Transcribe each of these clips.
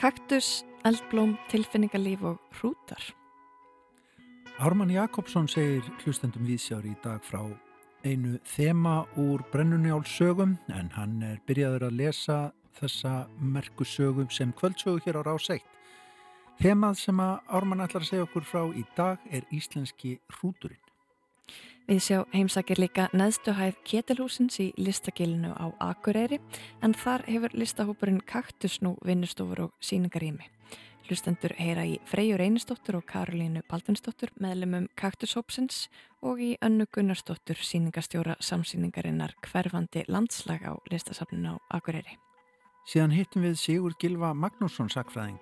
Kaktus, eldblóm, tilfinningarlíf og hrútar. Ármann Jakobsson segir hlustendum vísjári í dag frá einu þema úr brennunjálsögum en hann er byrjaður að lesa þessa merkusögum sem kvöldsögu hér á ráseitt. Þemað sem að Ármann ætlar að segja okkur frá í dag er íslenski hrúturinn. Við sjá heimsakir líka neðstuhæð Ketilhúsins í listakilinu á Akureyri en þar hefur listahópurinn Kaktus nú vinnustofur og síningarými. Hlustendur heyra í Freyjur Einistóttur og Karolínu Baldunstóttur meðlumum Kaktushópsins og í Önnu Gunnarstóttur síningastjóra samsýningarinnar hverfandi landslag á listasafninu á Akureyri. Síðan hittum við Sigur Gilva Magnússon sakfræðing.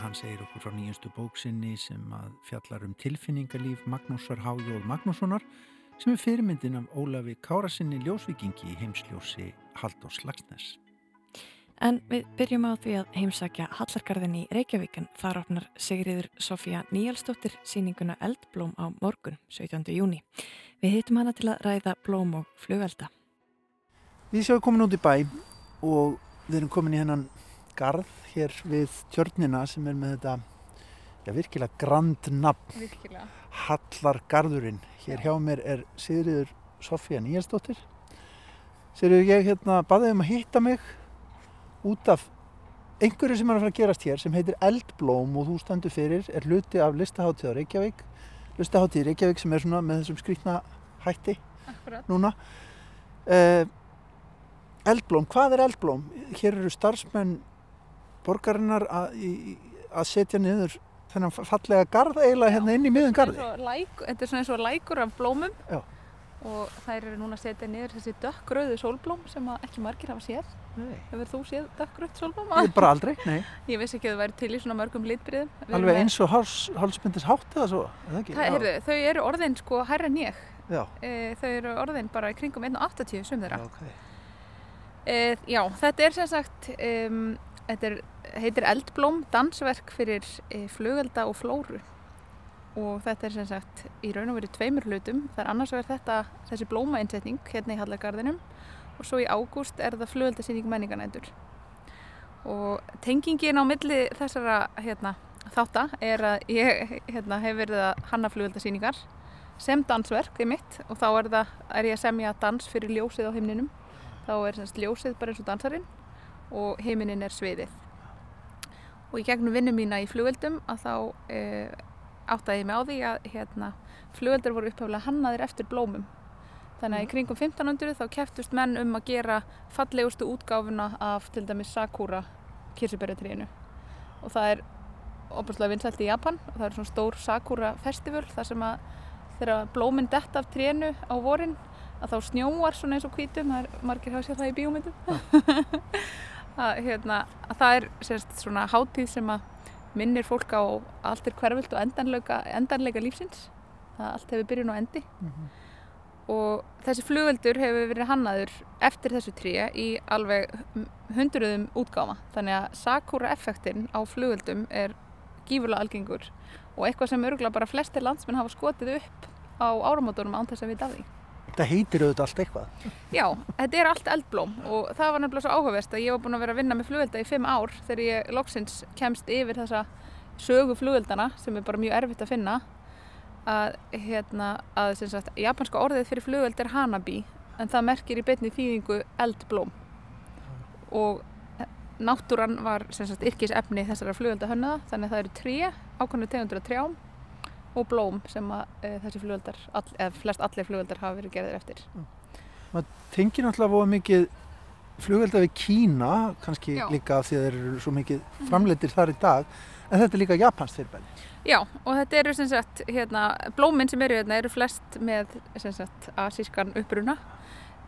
Hann segir okkur frá nýjastu bóksinni sem að fjallar um tilfinningalíf Magnúsar Hájóð Magnússonar sem er fyrirmyndin af Ólafi Kárasinni ljósvikingi í heimsljósi Haldós Lagsnes. En við byrjum á því að heimsækja Hallargarðin í Reykjavíkan. Þar opnar Sigriður Sofía Níalstóttir síninguna Eldblóm á morgun, 17. júni. Við heitum hana til að ræða blóm og flugelda. Við séum komin út í bæ og við erum komin í hennan garð hér við tjörnina sem er með þetta já, virkilega grand nafn. Virkilega. Hallargarðurinn. Hér hjá mér er Sigriður Sofía Níalstóttir. Sigriður, ég hérna baðið um að hitta mig út af einhverju sem er að fara að gerast hér sem heitir Eldblóm og þú standur fyrir er hluti af listaháttíð á Reykjavík listaháttíð Reykjavík sem er svona með þessum skrýtna hætti Akkurat. núna uh, Eldblóm, hvað er Eldblóm? Hér eru starfsmenn borgarinnar að, í- að setja niður þennan fallega garð eiginlega hérna inn í miðun garði læk, þetta er svona eins og lækur af blómum Já. og þær eru núna að setja niður þessi dökkröðu sólblóm sem ekki margir hafa séð. Hefur þú séð dökkröð sólblóm? Ég bara aldrei, nei, Ég vissi ekki að það væri til í svona mörgum litbriðum. Alveg eins og háls, hálsmyndis hátt eða svo, það heyrðu, þau eru orðin sko hærra. Já, E, þau eru orðin bara í kringum 1,80 sum þeirra. já, ok. E, já, þetta er sem sagt, um, þetta er, heitir Eldblóm, dansverk fyrir e, flugelda og flóru. Og þetta er sem sagt í raun og verið tveimur hlutum. Það er annars vegar þetta, þessi blómainsetning hérna í Hallagarðinum og svo í ágúst er það flugeldasýning menninganætur. Og tengingin á milli þessara hérna, þátta er að ég hérna, hef verið að hanna flugeldasýningar sem dansverk í mitt og þá er, það, er ég að semja dans fyrir ljósið á himninum þá er semst ljósið bara eins og dansarinn og heiminin er sviðið. Og í gegnum vinnu mína í flugveldum að þá e, áttaði ég mig á því að hérna, flugveldur voru upphaflega hannaðir eftir blómum. Þannig að í kringum 1500 þá keftust menn um að gera fallegustu útgáfuna af til dæmis Sakura kirsuberjatrínu og það er opaslega vinsælt í Japan. Og það er svona stór Sakura festival þar sem að þegar blóminn dett af trénu á vorin að þá snjóar svona eins og hvítum það er margir hafa sér það í bíómyndum. Að, hérna, að það er sérst, svona hátíð sem að minnir fólk á allt er hverfilt og endanleika, endanleika lífsins að allt hefur byrjun og endi. Og þessi flugveldur hefur verið hannaður eftir þessu tríu í alveg hundruðum útgáfa. Þannig að Sakura effektin á flugveldum er gífurlega algengur og eitthvað sem örgulega bara flestir landsmenn hafa skotið upp á áramótunum án þess að af því. Þetta heitir auðvitað allt eitthvað. Já, þetta er allt eldblóm og það var nefnilega svo áhugavert að ég var búin að vera að vinna með flugvelda í fimm ár þegar ég loksins kemst yfir þessa sögu flugveldana sem er bara mjög erfitt að finna. Að, hérna, að sagt, japanska orðið fyrir flugveld er hanabi en það merkir í beinni þýðingu eldblóm. Og náttúran var sagt yrkis efni þessara flugvelda hönnaða þannig að það eru tré, ákvæmlega tegundur af trjám og blóm sem að e, þessi flugveldar, all, eða flest allir flugveldar hafa verið gerðir eftir. Tengir náttúrulega voru mikið flugvelda við Kína, kannski Já. líka af því að þeir eru svo mikið framleitir þar í dag, en þetta er líka japansk fyrirbæri. Já, og þetta eru sem sagt, hérna, blóminn sem eru hérna eru flest með sem sagt asískan uppruna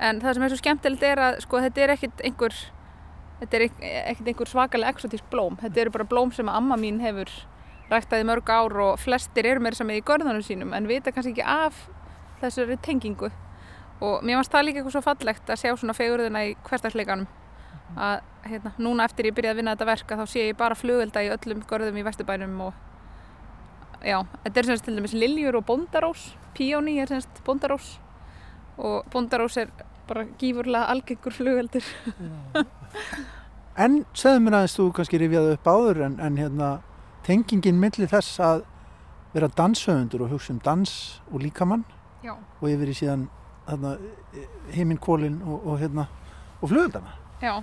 en það sem er svo skemmtilegt er að sko þetta er ekkit einhver þetta er ek- ekkit einhver svakalega exotísk blóm þetta eru bara blóm sem amma mín hefur ræktaði mörg ár og flestir eru meira sem í görðunum sínum en vita kannski ekki af þessari tengingu. Og mér fannst það líka eitthvað svo fallegt að sjá svona fegurðina í hverstagsleikanum að hérna, núna eftir ég byrjaði að vinna þetta verk að þá sé ég bara flugvelda í öllum görðum í Vesturbænum og já, þetta er semst til dæmis liljur og bondarós. Píóni er semst bondarós. Og bondarós er bara gífurlega algengur flugveldur En segðu mér aðeins, þú kannski rifjaði upp áður en, en hérna tengingin milli þess að vera danshöfundur og hugsa um dans og líkamann Já. og yfir í síðan hérna, heiminkólin og, og hérna og flugöldana. Já,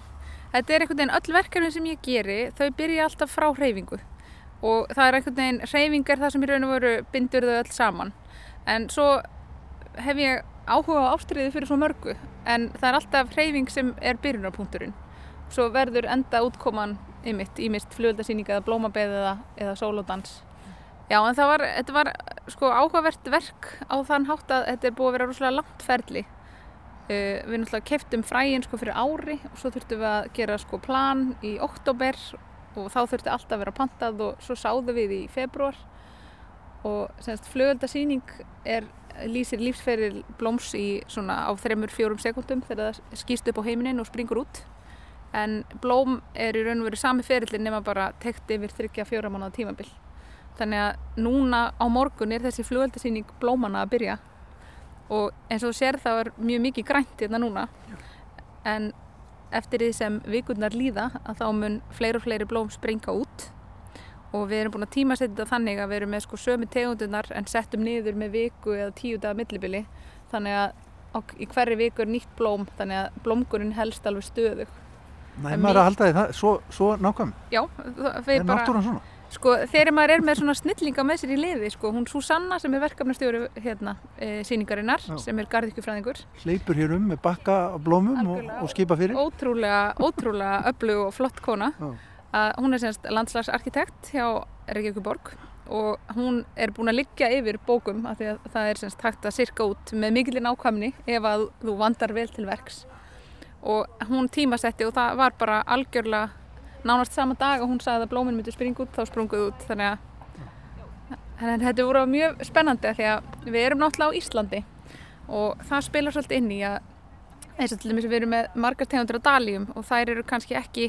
þetta er einhvern veginn öll verkefni sem ég geri, þau byrja alltaf frá hreyfingu og það er einhvern veginn, hreyfing er það sem í raun og veru bindur þau öll saman en svo hef ég áhuga á ástriði fyrir svo mörgu en það er alltaf hreyfing sem er byrjunarpunkturinn svo verður enda útkoman ymitt, ímist flugöldasýning eða blómabeð eða, eða sólódans. Já, en það var, þetta var sko áhugavert verk á þann hátt að þetta er búið að vera rosalega langt ferli. Uh, við náttúrulega keftum fræin sko fyrir ári og svo þurftum við að gera sko plan í oktober og þá þurfti allt að vera pantað og svo sáðu við í februar og semst flugöldasýning er lýsir lífsferil blóms í svona á þreymur fjórum sekundum þegar það skýst upp á heiminin og springur út en blóm er í raun og veru sami ferillin nema bara tekt yfir þryggja fjóra mánuða tímabil. Þannig að núna á morgun er þessi flugöldasýning blómana að byrja. Og eins og þú sér þá er mjög mikið grænt hérna núna. En eftir því sem vikurnar líða að þá mun fleiri og fleiri blóm springa út. Og við erum búin að tímasetja þetta þannig að við erum með sko sömu tegundunar en settum niður með viku eða tíu daga millibili. Þannig að í hverri viku er nýtt blóm þannig að blómgurinn helst alveg stöðu Næ, En maður er að halda því það, svo, svo nákvæm. Já, það Er náttúran svona? Sko þegar maður er með svona snillinga með sér í liði sko, hún Susanna sem er verkefnastjóri hérna e, síningarinnar Já. sem er garðikjufræðingur Hleypur hér um með bakka af blómum og, og skipa fyrir. ótrúlega, ótrúlega öflug og flott kona að hún er semst landslagsarkitekt hjá Reykjavíkuborg og hún er búin að liggja yfir bókum af því að það er semst hægt að sirka út með mikilinn ákvæmni ef að þú vandar vel til verks og hún tímasetti og það var bara algjörlega nánast sama dag og hún sagði að blómin myndi springa út þá sprunguð út. Þannig að þannig að þetta voru mjög spennandi því að við erum náttúrulega á Íslandi og það spilar svolítið inn í að eins og til dæmis við erum með margar tegundur af daljum og þær eru kannski ekki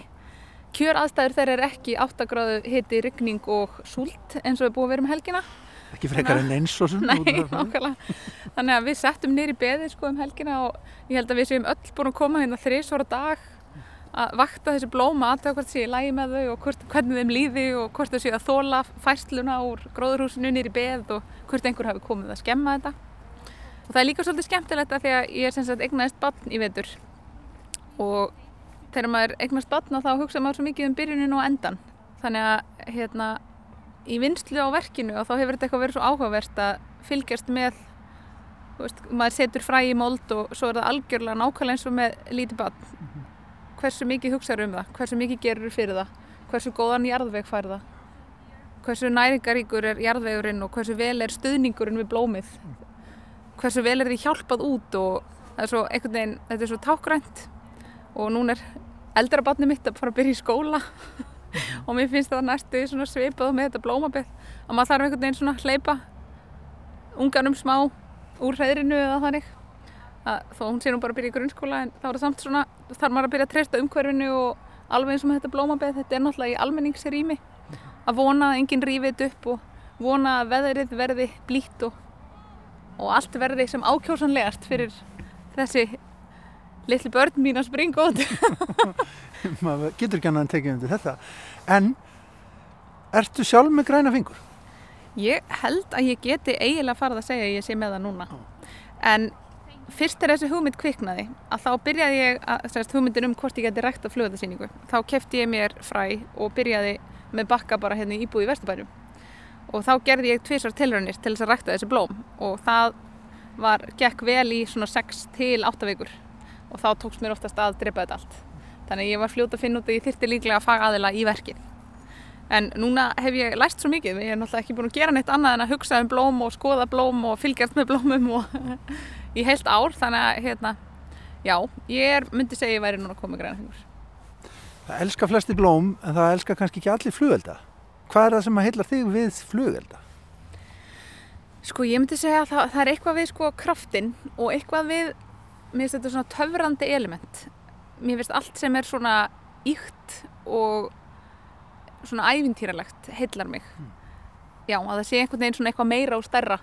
kjör aðstæður þeir eru ekki 8 gráðu hiti, rigning og súlt eins og við búum að vera um helgina Ekki frekar en eins og nákvæmlega. Þannig að við settum nýri beði sko um helgina og ég held að við séum öll búin að koma hérna þrísvara dag að vakta þessi blóma aðtöða hvort sé í lægi með þau og hvort, hvernig þeim líði og hvort þau séu að þóla fæsluna úr gróðurhúsinu nýri beð og hvort einhver hafi komið að skemma þetta. Og það er líka svolítið skemmtilegt að því að ég er sem sagt eignaðist barn í vetur. Og þegar maður eignast barn þá hugsa maður svo mikið um byrjunin og endan þannig að hérna í vinslu á verkinu og þá hefur þetta eitthvað verið svo áhugavert að fylgjast með veist, maður setur fræ í mold og svo er það algjörlega nákvæmlega eins og með lítið barn. Hversu mikið hugsaður um það, hversu mikið gerur fyrir það? Hversu góðan jarðveg fær það? Hversu næringaríkur er jarðvegurinn og hversu vel er stuðningurinn við blómið? Hversu vel er því hjálpað út og það er svo einhvern veginn, þetta er svo tákgrænt og núna er eldra barni mitt að fara að byrja í skóla og mér finnst það næstu svipað með þetta blómabell að maður þarf einhvern veginn svona að hleypa unganum smá úr hreðrinu eða þannig. Að þó hún sé nú bara að byrja í grunnskóla en þá er það samt svona, þarf maður að byrja að treysta umhverfinu og alveg eins og með þetta blómabell þetta er náttúrulega í almenningsrými. Að vona að enginn rífi þetta upp og vona að veðrið verði blítt og, og allt verði sem ákjósanlegast fyrir þessi litli börn mín að springa út maður getur ekki annað en tekið undir þetta. En, ertu sjálf með græna fingur? Ég held að ég geti eiginlega farið að segja að ég sé með það núna. En fyrst er þessi hugmynd kviknaði að þá byrjaði ég að, semst, hugmyndin um hvort ég geti rækt á flugöldasýningu. Þá kefti ég mér fræ og byrjaði með bakka bara hérna íbúi í Vesturbænum. Og þá gerði ég tvisvar tilraunir til þess að rækta þessi blóm og það var, gekk vel í svona 6 til 8 vikur og þá tókst mér oftast að drepa þetta allt. Þannig ég var fljóta að finna út að ég þyrti líklega að faga aðila í verkið. En núna hef ég læst svo mikið, ég er náttúrulega ekki búin að gera neitt annað en að hugsa um blóm og skoða blóm og fylgjast með blómum og í heilt ár, þannig að hérna, já, ég er, myndi segja ég væri núna að koma með græna fingur. Það elska flesti blóm en það elska kannski ekki allir flugelda. Hvað er það sem að heilla þig við flugelda? Sko ég myndi segja að það, það er eitthvað við sko kraftin og eitthvað við, mér finnst þetta svona töfrandi element. Mér finnst allt sem er svona íkt og svona ævintýralegt heillar mig. Já, að það sé einhvern veginn svona eitthvað meira og stærra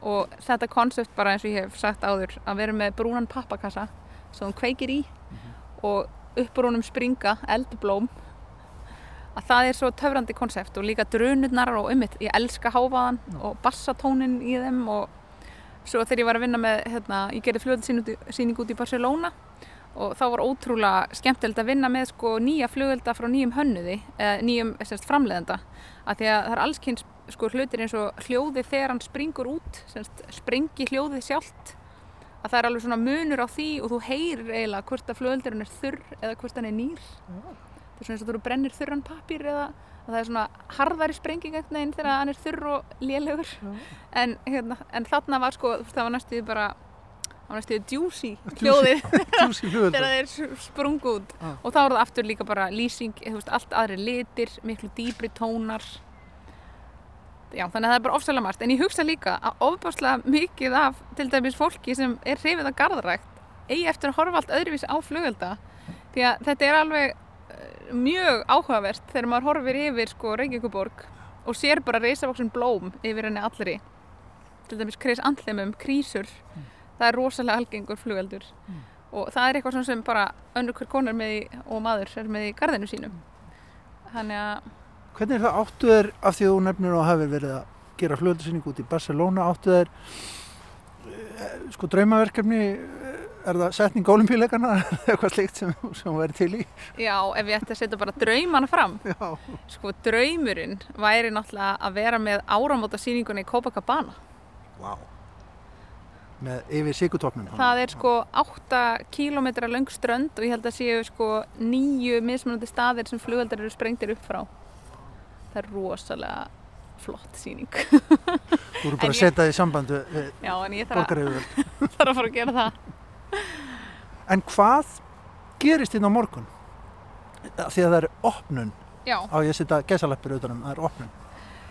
og þetta konsept bara eins og ég hef sagt áður að vera með brúnan pappakassa sem hún kveikir í og uppur honum springa eldblóm að það er svo töfrandi konsept og líka drunurnar og ummitt, ég elska háfaðan og bassatónin í þeim og svo þegar ég var að vinna með, hérna, ég gerði fljóðsýning út í Barcelona og þá var ótrúlega skemmtilegt að vinna með sko nýja fljóðelda frá nýjum hönnuði, eða nýjum semst, framleiðenda, að því að það er allskynns sko hlutir eins og hljóði þegar hann springur út, semst, springi hljóðið sjálft, að það er alveg svona munur á því og þú heyrir eiginlega hvort að fljóðeldurinn er þurr eða hvort hann er nýr. Það er svona eins og þú brennir þurran papír eða það er svona harðari sprenging ekkert neginn þegar hann er þurr og lélegur. En, hérna, en þarna var sko það var næstuði bara það var næstuði djúsi hljóðið. Þegar það er sprungu út. Ah. og þá er það aftur líka bara lýsing veist, allt aðri litir, miklu dýbri tónar. Já þannig að það er bara ofsalega margt. En ég hugsa líka að ofbáslega mikið af til dæmis fólki sem er hrifið að gardarækt eigi eftir að horfa allt öðruvís á flugölda því að þetta er alveg mjög áhugavert þegar maður horfir yfir sko Reykjavíkuborg og sér bara reysavoksun blóm yfir henni allri. Til dæmis kris andlemum, krísur. Mm. það er rosalega algengur flugeldur. Mm. og það er eitthvað sem bara önnur hver konar með í, og maður er með í gardinu sínum. Þannig að Hvernig er það? Áttuður af því að þú nefnir og hafið verið að gera flugeldarsýning út í Barcelona áttuður eh, sko draumaverkefni er það setning ólimpíuleikana eða eitthvað slikt sem, sem verður til í? Já, ef ég ætti að setja bara draumana fram. Já. sko draumurinn væri náttúrulega að vera með áramóta síningunni í Copacabana. Vá. Wow. með yfir sigutopnum Það er sko 8 km lang strönd og ég held að séu sko nýju mismunandi staðir sem flugveldar eru sprengtir upp frá. Það er rosalega flott síning Þú eru bara að setja það í sambandu Já, en ég þarf að, þarf að fara að gera það En hvað gerist inn á morgun? Því að það er opnun Já. á ég að setja gesalappir auðvitaðum, það er opnun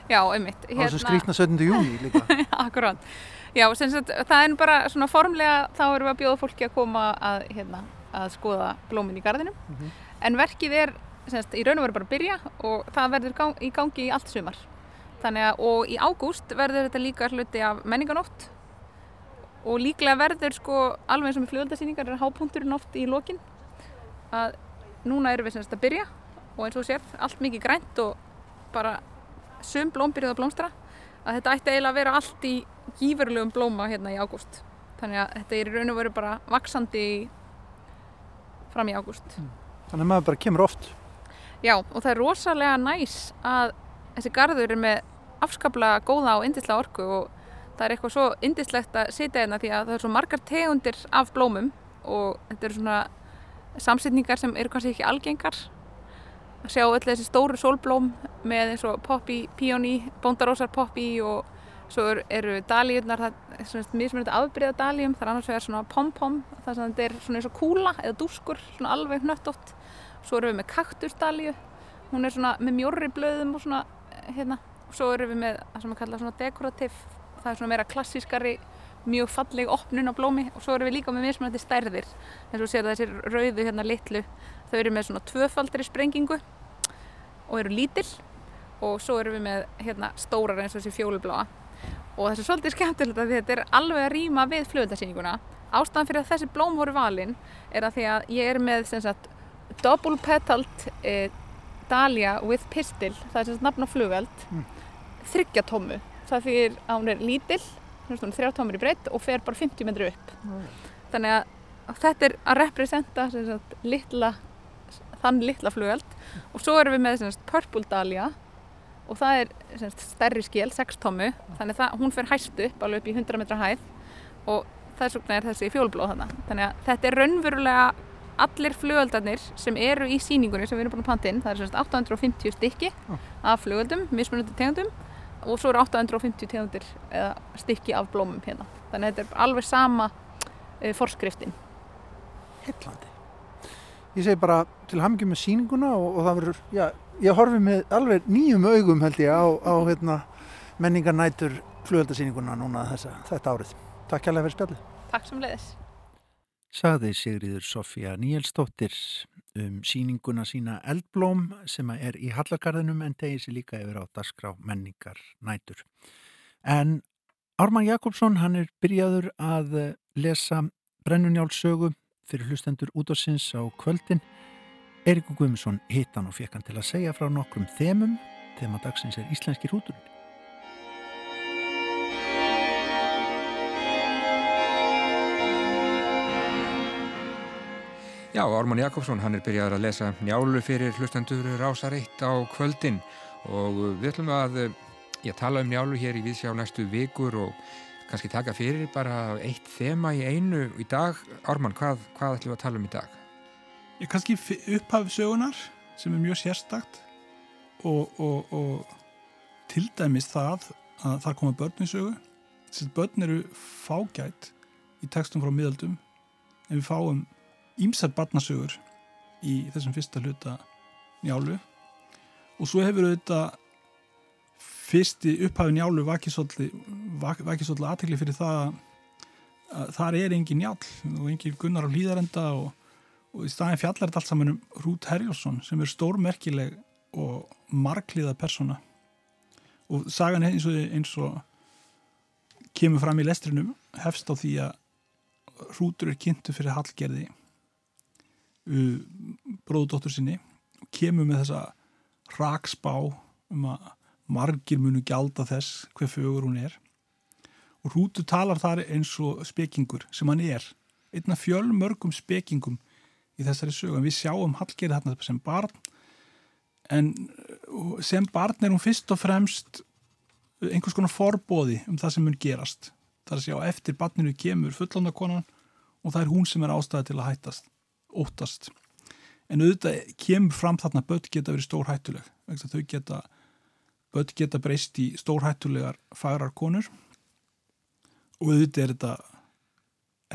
Já, einmitt hérna... Og þessu skrítna 17. júni líka Akkurát Já, sagt, það er bara svona formlega þá erum við að bjóða fólki að koma að, hérna, að skoða blómin í gardinum mm -hmm. en verkið er sagt, í raun og veru bara að byrja og það verður gang, í gangi í allt sumar þannig að, og í ágúst verður þetta líka hluti af menninganótt og líklega verður sko alveg eins og með fljóðaldasýningar er hápunkturinn oft í lokin. Að núna erum við semst að byrja og eins og sér allt mikið grænt og bara sum blóm byrjuð að blómstra að þetta ætti eiginlega að vera allt í gífurlegum blóma hérna í ágúst. Þannig að þetta er í raun og veru bara vaksandi fram í ágúst. Mm. Þannig að maður bara kemur oft. Já og það er rosalega næs að þessi garður er með afskaplega góða og indisla orku og það er eitthvað svo indislegt að sitja hérna því að það er svo margar tegundir af blómum og þetta eru svona samsetningar sem eru kannski ekki algengar. Að sjá öll þessi stóru sólblóm með eins og poppi, píóni, bóndarósar poppi og svo eru, dalíunar, það er svona mismunandi afbríða dalíum, það er annars vegar svona pom-pom, það er svona, er svona eins og kúla eða dúskur, svona alveg hnöttótt. Svo eru við með kaktusdalíu hún er svona með mjórri blöðum og svona hérna, svo eru við með það sem við kalla svona dekorativ það er svona meira klassískari mjög falleg opnun á blómi og svo erum við líka með mismunandi stærðir. Eins og sér þessir rauðu hérna litlu þau eru með svona tvöfaldri sprengingu og eru lítill og svo erum við með hérna stórar eins og þessi fjólubláa. Og það er svolítið skemmtilegt að þetta er alveg að rýma við fljóðdarsýninguna ástæðan fyrir að þessi blóm voru valinn er að því að ég er með sem sagt double petalt eh, dahlia with pistil. Það er sem sagt nafn á flugveld. Mm. þryggjatómu það fyrir að hún er lítill þrjá tómur í breytt og fer bara 50 metru upp. Mm. þannig að þetta er að representa sagt, litla, þann litla flugöld og svo erum við með sagt, purple dahlia og það er sagt, stærri skil, 6 tómu. Þannig að hún fer hæst upp alveg upp í 100 metra hæð og þess vegna er þessi fjólblóð þannig að þetta er raunverulega allir flugöldarnir sem eru í síningunni sem við erum búin að panta inn, það er 850 stykki af flugöldum, mismunandi tegundum og svo eru 850 tegundir eða stykki af blómum hérna. Þannig að þetta er alveg sama e, forskriftin Hillandi Ég segi bara til hafmyggjum með síninguna og, og það verður, já, ég horfi með alveg nýjum augum held ég á, á hérna, menningarnætur flugöldarsýninguna núna þessa, þetta árið. Takk kærlega fyrir spjallið. Takk sem leiðis Saði Sigriður Sofía Níelsdóttir um síninguna sína Eldblóm sem er í Hallargarðinum en tegir sér líka yfir á Dasgrá menningar nætur. En Ármann Jakobsson hann er byrjaður að lesa Brennunjálssögu fyrir hlustendur útvarsins á kvöldin. Eirikur Guðmusson hitt hann og fekk hann til að segja frá nokkrum þemum. Þema dagsins er Íslenski hrúturinn. Já, Ármann Jakobsson, hann er byrjaður að lesa njálu fyrir hlustendur rásareitt á kvöldin og við ætlum að ég tala um njálu hér í viðsjá næstu vikur og kannski taka fyrir bara eitt þema í einu í dag. Ármann, hvað, hvað ætlum við að tala um í dag? Ég kannski upphafið sögunar sem er mjög sérstakt og, og, og til dæmis það að það koma börn í sögu. Þessi börn eru fágætt í textum frá miðaldum en við fáum ímsar barnasögur í þessum fyrsta hluta njálu. Og svo hefur auðvitað fyrsti upphafin njálu vakið svolítið aðtekli fyrir það að þar er engin njál og engin gunnar á hlýðarenda og, og í staðin fjallar þetta allt saman um Rút Herjálsson sem er stórmerkileg og margliða persona og sagan eins og, eins og kemur fram í lestrinum hefst á því að Rútur er kynntu fyrir Hallgerði bróðdóttur sinni og kemur með þessa rakspá um að margir munu gjalda þess hver fögur hún er og Rútu talar þar eins og spekingur sem hann er einna fjölmörgum spekingum í þessari sögum. Við sjáum Hallgerði þarna sem barn en sem barn er hún fyrst og fremst einhvers konar forbóði um það sem mun gerast. Það er að sjá eftir barninu kemur fullondakonan og það er hún sem er ástæði til að hættast óttast. En auðvitað kemur fram þarna börn geta verið stórhættuleg þau geta börn geta breyst í stórhættulegar fagrar konur. Og auðvitað er þetta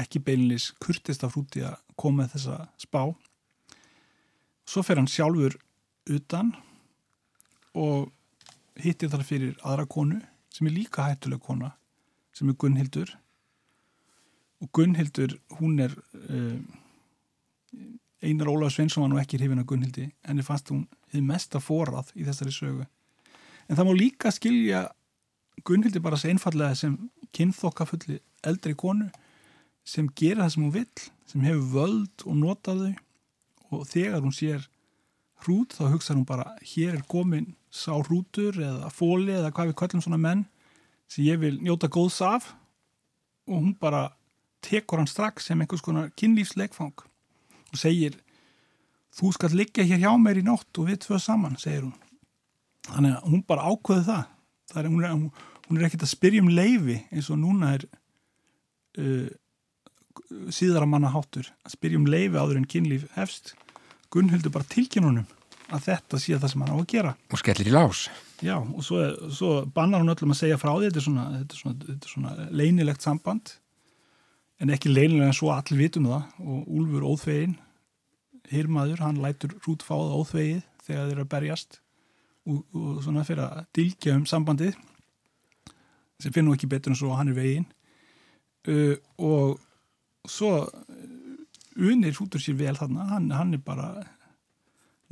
ekki beilinlis kurtist af hrúti að koma þessa spá. Svo fer hann sjálfur utan og hittir þar fyrir aðra konu sem er líka hættuleg kona sem er Gunnhildur. Og Gunnhildur hún er uh, Einar Ólaf Sveinsson var nú ekki hrifin að Gunnhildi en ég fannst hún þið mesta forrað í þessari sögu. En það má líka skilja Gunnhildi bara svo einfallega sem kynþokkafulli eldri konu sem gera það sem hún vill sem hefur völd og notaðu og þegar hún sér hrút þá hugsa hún bara hér er komin sá hrútur eða fóli eða hvað við kallum svona menn sem ég vil njóta góðs af. Og hún bara tekur hann strax sem einhvers konar kynlífsleikfang og segir þú skal liggja hér hjá mér í nótt og við tvö saman, segir hún. Þannig að hún bara ákveði það, það er, hún, er, hún er ekkert að spyrja um leifi eins og núna er uh, síðara manna háttur að spyrja um leifi áður en kynlíf hefst. Gunnhildur bara tilkynunum að þetta sé það sem hann á að gera. Og skellir í lás. Já og svo, svo bannar hún öllum að segja frá því þetta er svona, þetta er svona, þetta er svona leinilegt samband. En ekki leinilega en svo allir vitum það og Úlfur óþvegin hirmaður, hann lætur rútfáða óþvegið þegar þeir eru að berjast og, og svona fyrir að dilgja um sambandið sem finnum ekki betur en svo hann er vegin uh, og svo unir rútur sér vel þarna. Hann, hann er bara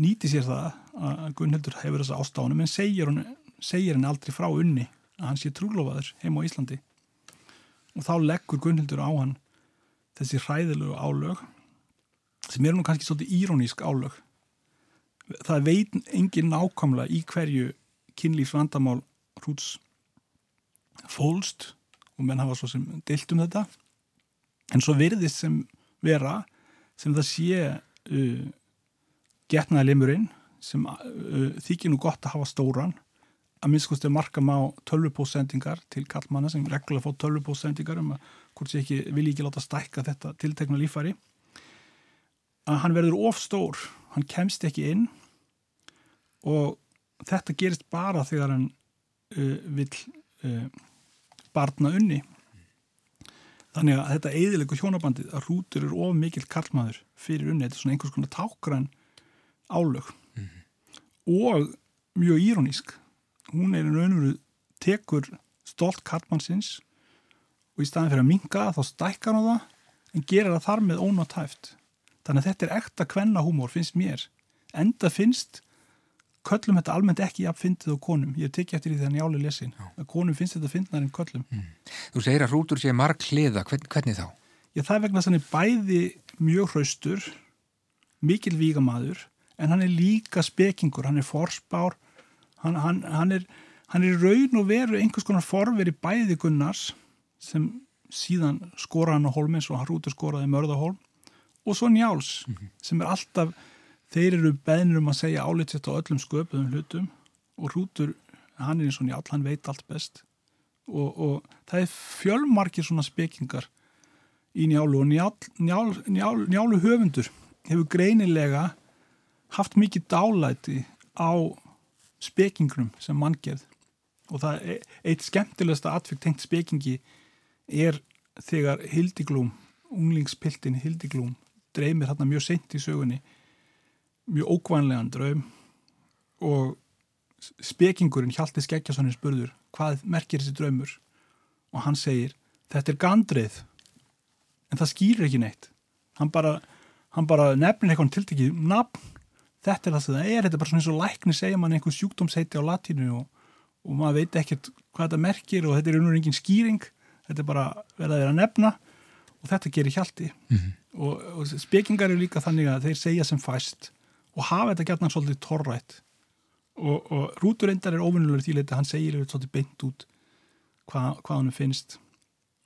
nýti sér það að Gunnhildur hefur þessa ástáðunum en segir hann aldrei frá unni að hann sé trúlofaður heim á Íslandi. Og þá leggur Gunnhildur á hann þessi hræðilegu álög sem er nú kannski svolítið írónísk álög. Það veit engin nákvæmlega í hverju kynlífs vandamál hrúts fólst og menn hafa svo sem deilt um þetta. En svo verðist sem vera sem það sé uh, getnaði limurinn sem uh, þykir nú gott að hafa stóran. Að minnskust er markam á tölvupósendingar til kallmanna sem reglulega fá tölvupósendingar um að hvort sé ekki vilji ekki láta stækka þetta tiltekna lífari að hann verður ofstór hann kemst ekki inn og þetta gerist bara þegar hann uh, vil uh, barna unni. Þannig að þetta eðilegu hjónabandið að hrútur er of mikill kallmaður fyrir unni, þetta er svona einhvers konar tákgræn álög. Mm -hmm. og mjög írónísk. Hún er einu önveru tekur stolt kallmannsins og í staðin fyrir að minga þá stækkar hann það en gerir það þar með ónátæft þannig að þetta er ekta kvennahúmor finnst mér. Enda finnst köllum þetta almennt ekki jafnfyndið á konum. Ég tekki eftir því þannig álega lesin að konum finnst þetta fyndnar en köllum. Mm. Þú segir að hrútur sé marg hliða, Hvern, hvernig þá? Já, það er vegna að hann er bæði mjög hraustur, mikil vígamaður, en hann er líka spekingur, hann er forspár, hann, hann, hann, er, hann er raun og veru einhvers konar forveri bæði Gunnars sem síðan skora hann á hólm eins og hann hrútur skoraði mörðahólm og svo Njáls mm -hmm. sem er alltaf, þeir eru beðnir um að segja álitsett á öllum sköpuðum hlutum og hrútur, hann er eins og Njál, hann veit allt best og, og það er fjölmarkir svona spekingar í Njálu og njál, njál, njál, Njálu höfundur hefur greinilega haft mikið dálæti á spekingnum sem manngjörð og það er eitt skemmtilegsta atfyrk tengt spekingi er þegar Hildiglúm, unglingspiltin Hildiglúm, dreymir hérna mjög sent í sögunni, mjög ókvæmlegan draum og spekingurinn Hjalti Skeggjasonin spurður hvað merkir þessi draumur? Og hann segir þetta er gandrið en það skýrir ekki neitt. Hann bara, hann bara nefnir eitthvað tiltekið nafn, þetta er það sem það er. Þetta er bara svona eins og lækni segja mann einhver sjúkdómsheiti á latínu og, og maður veit ekkert hvað þetta merkir og þetta er einhvern veginn skýring. Þetta er bara verið að vera að nefna og þetta gerir hjalti. Mm -hmm. Og, og spekingar eru líka þannig að þeir segja sem fæst og hafa þetta gætna svolítið torrætt. Og, og rúturendar er ofinnulegur því að hann segir svolítið beint út hvað, hvað hann finnst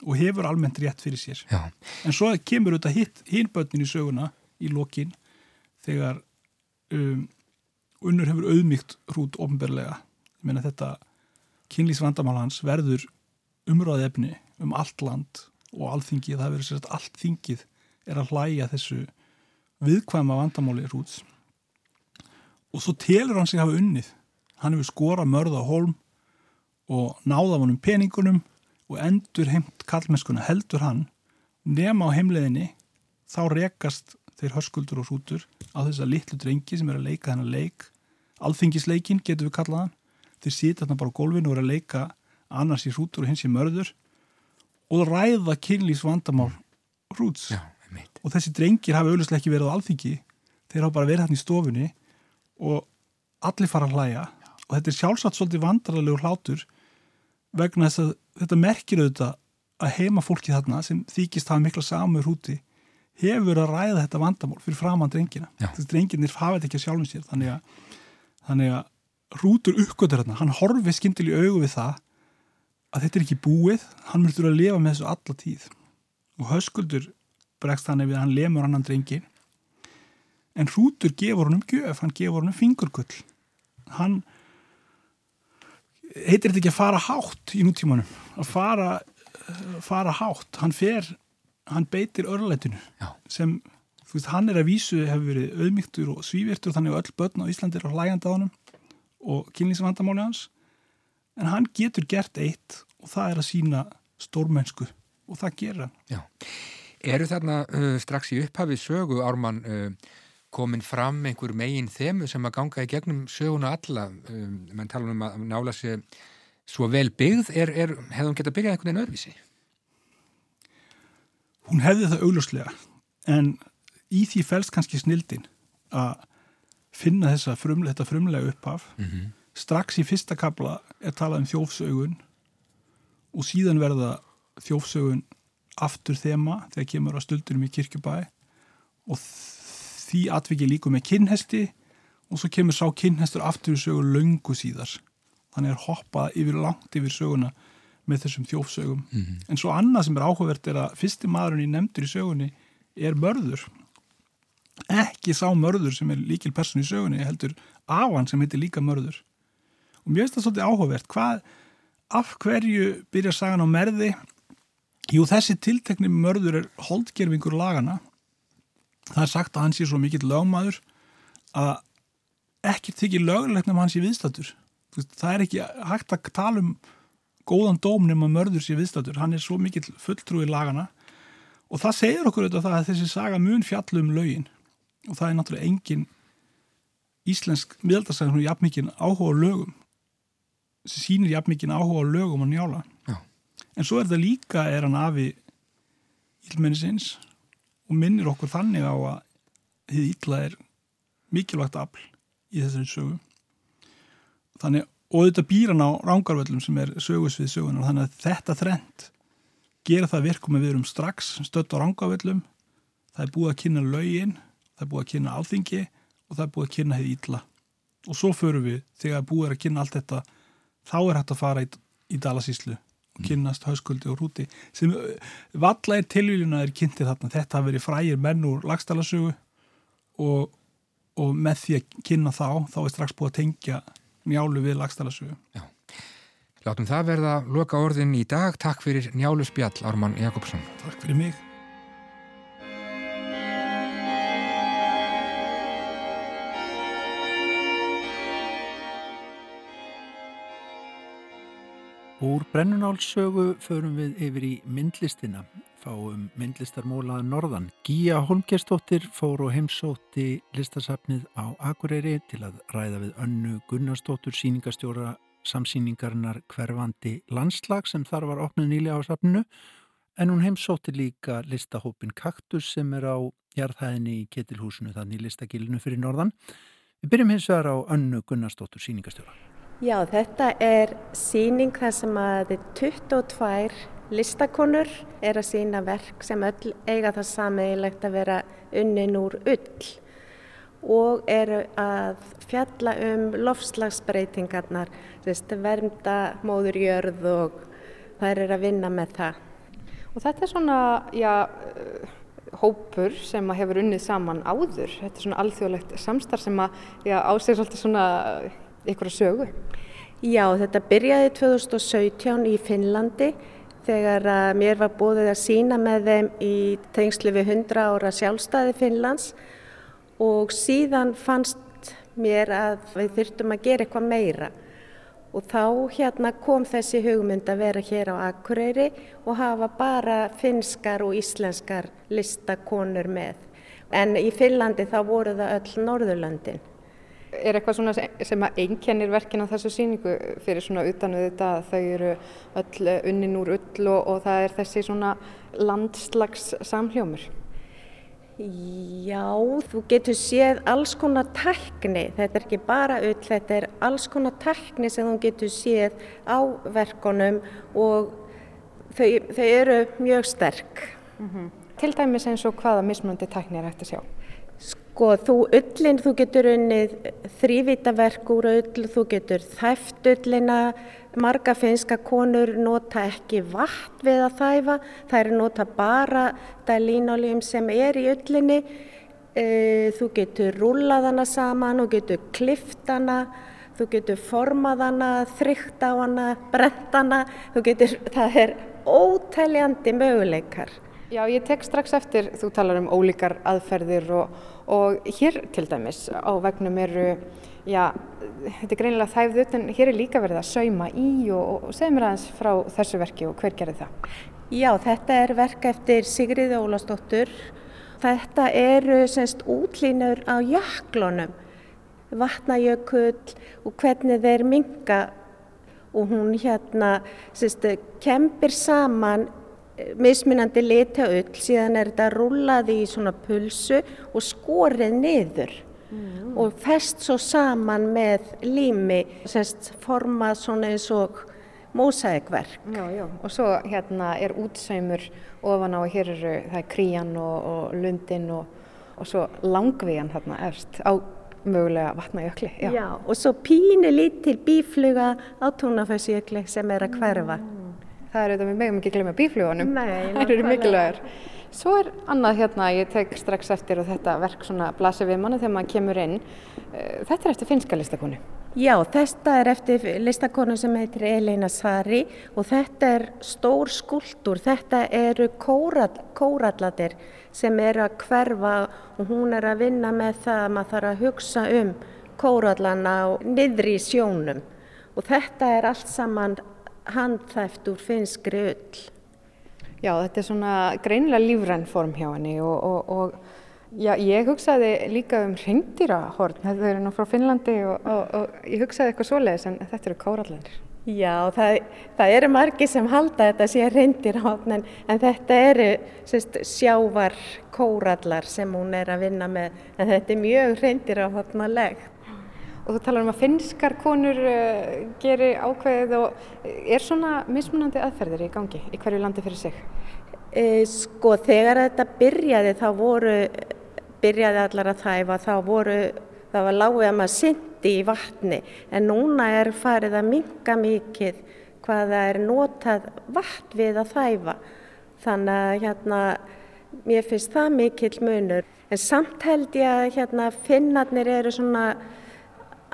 og hefur almennt rétt fyrir sér. Já. en svo kemur þetta hinbötnin í söguna í lokin þegar um, unnur hefur auðmygt hrút ofnberlega ég meina þetta kynlísvandamál hans verður umræði efni um allt land og alþingið, það verður sérst allt þingið er að hlæja þessu viðkvæma vandamáli rúts og svo telur hann sig hafa unnið. Hann hefur skorað mörða á holm og náða honum peningunum og endur heimt kallmennskuna heldur hann nema á heimleðinni þá rekast þeir hörskuldur og rútur á þessa litlu drengi sem er að leika þennan leik. Alþingisleikin getur við kallaðan þeir sýta þarna bara á gólfinu og er að leika annars í rútur og hins í mörður og ræða kynlýs vandamál hrúts Já, og þessi drengir hafa auðvitað ekki verið á alþingi. Þeir hafa bara verið hann í stofunni og allir fara að hlæja. Já. og þetta er sjálfsagt svolítið vandrarlegur hlátur vegna þess að þetta merkir auðvitað að heima fólki þarna sem þykist hafa mikla samur húti hefur að ræða þetta vandamál fyrir framann drengina. Þessi drengirnir hafa þetta ekki að sjálfum sér. Þannig að, þannig að hrútur uppgötur hérna, hann horfið skindil í augu við það að þetta er ekki búið, hann mörgur að lifa með þessu alla tíð. Og höskuldur bregst hann ef hann lemur annan drengi en hrútur gefur hann um gjöf, hann gefur hann um fingurkull hann heitir þetta ekki að fara hátt í nútímanum, að fara fara hátt, hann fer hann beitir örlætinu Já. sem, þú veist, hann er að vísu hefur verið auðmygtur og svívirtur þannig að öll börn á Íslandi er á hlægjanda á hann og kynlýsvandamáli hans. En hann getur gert eitt og það er að sína stórmennsku og það gera Já. Eru þarna uh, strax í upphafi sögu Ármann uh, komin fram einhver megin þemu sem að ganga í gegnum söguna alla um, mann tala um að nála sér svo vel byggð, er, er, hefði hún gett að byrja einhvern veginn öðvísi? Hún hefði það augljóslega en í því fælst kannski snildin að finna þessa frum, þetta frumlega upphaf mm -hmm. strax í fyrsta kabla er talað um þjófsaugun og síðan verða þjófsögun aftur þema þegar kemur á stöldurum í kirkjubæ og því atviki líku með kinnhesti og svo kemur sá kinnhestur aftur í sögu laungu síðar. Þannig er hoppað yfir langt yfir söguna með þessum þjófsögum. Mm -hmm. en svo annað sem er áhugavert er að fyrsti maðurinn í nefndur í sögunni er mörður. Ekki sá mörður sem er líkil person í sögunni heldur afan sem heitir líka mörður. Og mér finnst það svolítið áhugavert. Hvað af hverju byrja sagan á merði jú þessi tiltekni mörður er holdgerfingur lagana það er sagt að hann sé svo mikill lögmaður að ekki þykir lögulegt nema hann sé viðstatur það er ekki hægt að tala um góðan dóm nema mörður sé viðstatur hann er svo mikill fulltrúi lagana og það segir okkur auðvitað það að þessi saga mun fjallum lögin. Og það er náttúrulega engin íslensk miðaldarsagan og jafn mikið áhuga lögum. Sem sýnir jafn mikið áhuga á lögum og njála. Já. En svo er það líka er hann afi ílmennisins og minnir okkur þannig á að þið ítla er mikilvægt afl í þessari sögu. Þannig, og þetta býr hann á rángarvöldum sem er sögusvið sögunar þannig að þetta þrend gera það virkum að við erum strax stött á rangavillum það er búið að kynna laugin það er búið að kynna alþingi og það er búið að kynna hefði ítla og svo förum við þegar búið er að kynna allt þetta þá er hægt að fara í, í Dalasíslu kynnast hauskuldi og rúti sem valla er tilvíljuna er kynntir þarna þetta hafi verið frægir menn úr lagstalasögu og, og með því að kynna þá þá er strax búið að tengja njálu við lagstalasögu Já Látum það verða loka orðin í dag. Takk fyrir Njálu Spjall, Ármann Jakobsson. Takk fyrir mig. Úr brennunálsögu förum við yfir í myndlistina, fáum myndlistarmóla Norðan. Gíja Holmgerstóttir fór og heimsótti listasafnið á Akureyri til að ræða við önnu Gunnarsdóttur síningastjóra samsýningarinnar hverfandi landslag sem þar var opnuð nýlega á safninu en hún heimsótti líka listahópin Kaktus sem er á jarðhæðinni í Ketilhúsinu þannig í listagilinu fyrir norðan. Við byrjum hins vegar á önnu Gunnarsdóttur síningastjóra. Já, þetta er síning þar sem að 22 listakonur er að sína verk sem öll eiga það sameigilegt að vera unnin úr ull og eru að fjalla um lofslagsbreytingarnar, vernda móðurjörð og þær eru að vinna með það. Og þetta er svona, já, hópur sem hefur unnið saman áður. Þetta er svona alþjóðlegt samstarf sem að, já, áseg svolítið svona ykkur að sögu. Já, þetta byrjaði 2017 í Finnlandi þegar mér var búið að sína með þeim í tengslu við 100 ára sjálfstæði Finnlands og síðan fannst mér að við þurftum að gera eitthvað meira og þá hérna kom þessi hugmynd að vera hér á Akureyri og hafa bara finskar og íslenskar listakonur með. En í Finnlandi þá voru það öll Norðurlöndin. Er eitthvað svona sem að einkennir verkin á þessu síningu fyrir svona utanuð þetta að þau eru öll unnin úr ull og, og það er þessi svona landslags samhljómur? Já, þú getur séð alls konar tækni, þetta er ekki bara ull, þetta er alls konar tækni sem þú getur séð á verkonum og þau, þau eru mjög sterk. Mm -hmm. Til dæmis eins og hvaða mismunandi tækni er hægt að sjá? Sko, þú ullin, þú getur unnið þrývitaverk úr ull, þú getur þæft ullina, Marga finska konur nota ekki vatn við að þæfa, þær nota bara það línáljum sem er í öllinni. E, þú getur rúlað hana saman og getur klift hana, þú getur formað hana, þrygt á hana, brent hana, getur, það er ótæljandi möguleikar. Já, ég tek strax eftir, þú talar um ólíkar aðferðir og, og hér til dæmis á vegnum eru já, þetta er greinilega þæfð ut en hér er líka verið að sauma í og, og segð mér aðeins frá þessu verki og hver gerði það? Já, þetta er verk eftir Sigriði Ólastóttur. Þetta eru semst útlínur á jöklunum, vatnajökull og hvernig þeir minga og hún hérna semst kempir saman mismunandi litaöll síðan er þetta rullað í svona pulsu og skorið niður mm. og fest svo saman með lími, semst formað svona eins og mósækverk. Já, já, og svo hérna er útsaumur ofan á og hér eru það er krían og, og lundin og, og svo langvíjan hérna efst á mögulega vatnajökli. Já. já, og svo pínu lítil bífluga á tónafæsjökli sem er að hverfa. Mm. Það er auðvitað, við megum ekki glemja bíflugunum. Það eru mikilvægur. Svo er annað hérna, ég tek strax eftir og þetta verk svona blasir við manna þegar maður kemur inn. Eh, þetta er eftir finska listakonu. Já, þetta er eftir listakonu sem heitir Elina Sari og þetta er stór skuldur. Þetta eru kórall, kórallatir sem eru að hverfa og hún er að vinna með það að maður þarf að hugsa um kórallana og niðri í sjónum. Og þetta er allt saman handþæft úr finskri ull. Já, þetta er svona greinilega lífræn form hjá henni og, og, og já, ég hugsaði líka um hreindýrahorn, þetta eru nú frá Finnlandi og, og ég hugsaði eitthvað svoleiðis en þetta eru kórallanir. Já, það, það eru margi sem halda þetta sé hreindýrahorn en, en þetta eru sérst, sjávar kórallar sem hún er að vinna með en þetta er mjög hreindýrahornalegt. Og þú talar um að finskar konur uh, geri ákveðið og er svona mismunandi aðferðir í gangi í hverju landi fyrir sig? E, sko þegar þetta byrjaði þá voru, byrjaði allar að þæfa þá voru, það var lágið að maður syndi í vatni. En núna er farið að minga mikið hvað það er notað vatn við að þæfa. Þannig að hérna mér finnst það mikill munur. En samt held ég að hérna finnarnir eru svona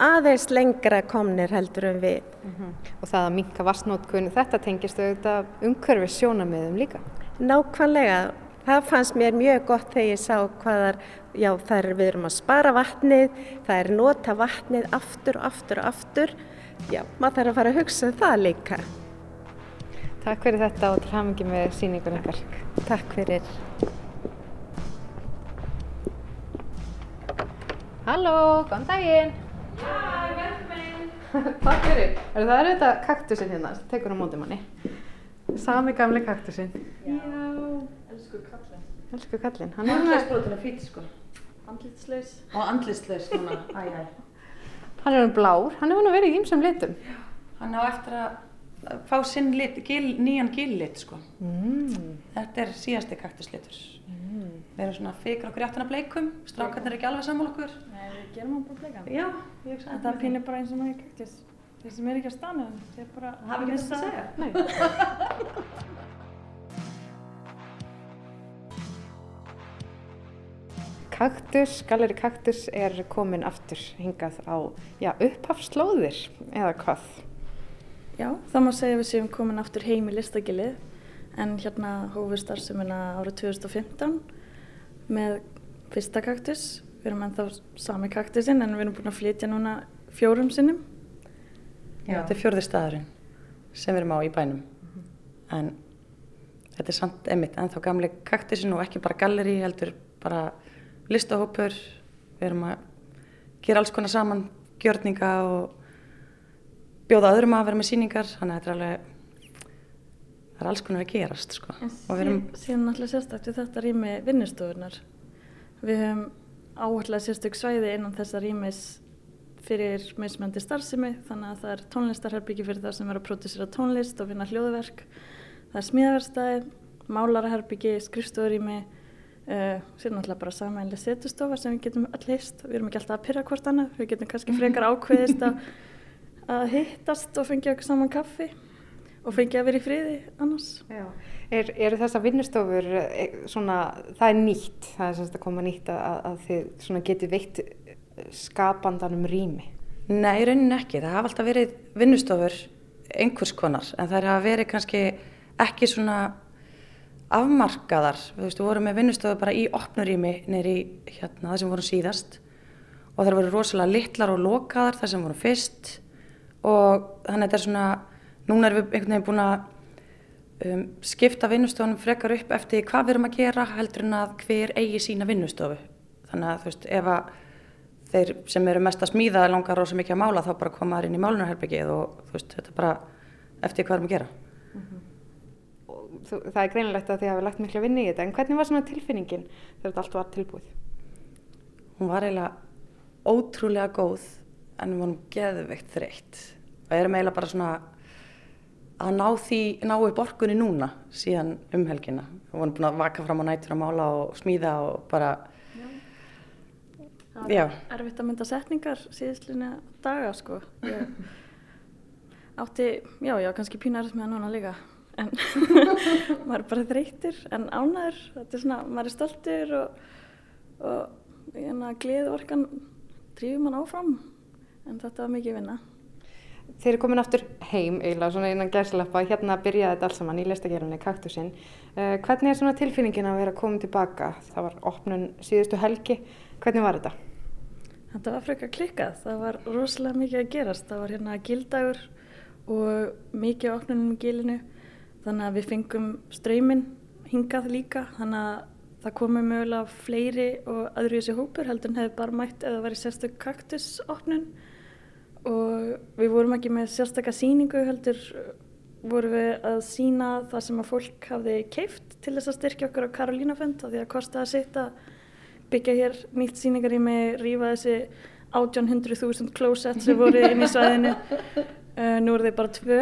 aðeins lengra komnir heldur en við. Mm -hmm. Og það að minka vassnótkun, þetta tengist auðvitað umhverfið sjónamiðum líka? Nákvæmlega, það fannst mér mjög gott þegar ég sá hvaðar, já það er við erum að spara vatnið, það er nota vatnið aftur og aftur og aftur, já maður þarf að fara að hugsa um það líka. Takk fyrir þetta og til hafingi með síningun ykkar. Takk fyrir. Halló, góðan daginn! Já, velkomin. Takk fyrir. Er það er auðvitað kaktusinn hérna sem tekur á móti manni. Sami gamli kaktusinn. Já, elsku kallin. Elsku kallin. Hann er andlitsbrotin að fýt sko. Andlitslaus. Og andlitslaus núna, æj, æj. Hann er um blár. Hann hefur nú verið í ýmsum litum. Já, hann á eftir að fá sinn lit, gil, nýjan gillit sko. Mm. Þetta er síðasti kaktuslitur. Mm. Við erum svona fyrir okkur áttan að bleikum, strákarnir er ekki alveg saman okkur. Nei, við gerum hann bara bleikan. Já, ég hugsa það. Það pínir bara eins og maður kaktus. Þeir sem er ekki á stanum, þeir bara... Hafa ekki þess að segja. Nei. Kaktus, Galleri Kaktus er komin aftur hingað á já, upphafslóðir eða hvað? Já, það má segja að við séum komin aftur heim í listagilið en hérna hófum við starfsemina árið 2015 með fyrsta kaktus. Við erum ennþá sami kaktusinn en við erum búin að flytja núna fjórum sinnum. Já, þetta er fjörði staðurinn sem við erum á í bænum. Mm -hmm. En þetta er samt emitt ennþá gamli kaktusinn og ekki bara galleri heldur bara listahópur. Við erum að gera alls konar saman, gjörninga og bjóða öðrum að vera með síningar. Þannig að þetta er alveg það er alls konar að gerast sko. síðan náttúrulega sérstaklega þetta rými vinnustofunar við höfum áherslega sérstök svæði innan þessa rýmis fyrir meðsmöndi starfsemi þannig að það er tónlistarherbyggi fyrir það sem er að pródúsera tónlist og vinna hljóðverk. Það er smíðaverstaði, málaraherbyggi skrifstofurými uh, síðan náttúrulega bara samænlega setustofa sem við getum all heist, við erum ekki alltaf að pyrra hvort annað við getum kannski frekar ákveðist að, að hittast og fengja okkur saman kaffi og fengi að vera í friði annars. Er, eru þessa vinnustofur svona, það er nýtt, það er semst að koma nýtt að, að þið geti veitt skapandanum rými? Nei, raunin ekki. Það hafa alltaf verið vinnustofur einhvers konar en það hafa verið kannski ekki svona afmarkaðar. Þú veist, við vorum með vinnustofur bara í opnurými neyri hérna það sem vorum síðast og það voru rosalega litlar og lokaðar þar sem vorum fyrst og þannig að þetta er svona Núna erum við einhvern veginn búin að um, skipta vinnustofunum frekar upp eftir hvað við erum að gera heldur en að hver eigi sína vinnustofu. Þannig að þú veist, ef að þeir sem eru mest að smíða langar rosa mikið að mála þá bara koma þær inn í málunarherbyggið og þú veist, þetta er bara eftir hvað við erum að gera. Mm -hmm. þú, það er greinilegt að þið hafa lagt miklu að vinna í þetta, en hvernig var svona tilfinningin þegar þetta allt var tilbúið? Hún var eiginlega ótrúlega góð en við vorum geðveikt þreytt og erum eiginlega bara svona að ná því, ná upp orkunni núna síðan um helgina. Við vorum búin að vaka fram á nættur að mála og smíða og bara, já. já. Erfitt að mynda setningar síðustlunni daga sko. Ég átti, já, já, kannski pínarist með það núna líka. En maður er bara þreytir en ánæður, þetta er svona, maður er stoltur og, og hérna gleði orkan drífum mann áfram en þetta var mikið vinna. Þeir eru komin aftur heim eiginlega svona innan gæslappa, hérna byrjaði þetta alls saman í listagerðinni Kaktusinn. Uh, hvernig er svona tilfinningin að vera komin tilbaka? Það var opnun síðustu helgi, hvernig var þetta? Þetta var frekar klikkað, það var rosalega mikið að gerast. Það var hérna gildagur og mikið opnunum í gilinu, þannig að við fengum ströyminn hingað líka, þannig að það komið mögulega fleiri og í þessi hópur heldur en hefði bara mætt eða verið sérstök kaktusopnun og við vorum ekki með sérstakka síningu heldur vorum við að sína það sem að fólk hafði keift til þess að styrkja okkur á Karolínafönd því að kosta að setja byggja hér nýtt síningar í mig, rýfa þessi 1800.000 closets sem voru inn í svæðinu. Uh, nú eru þeir bara tvö.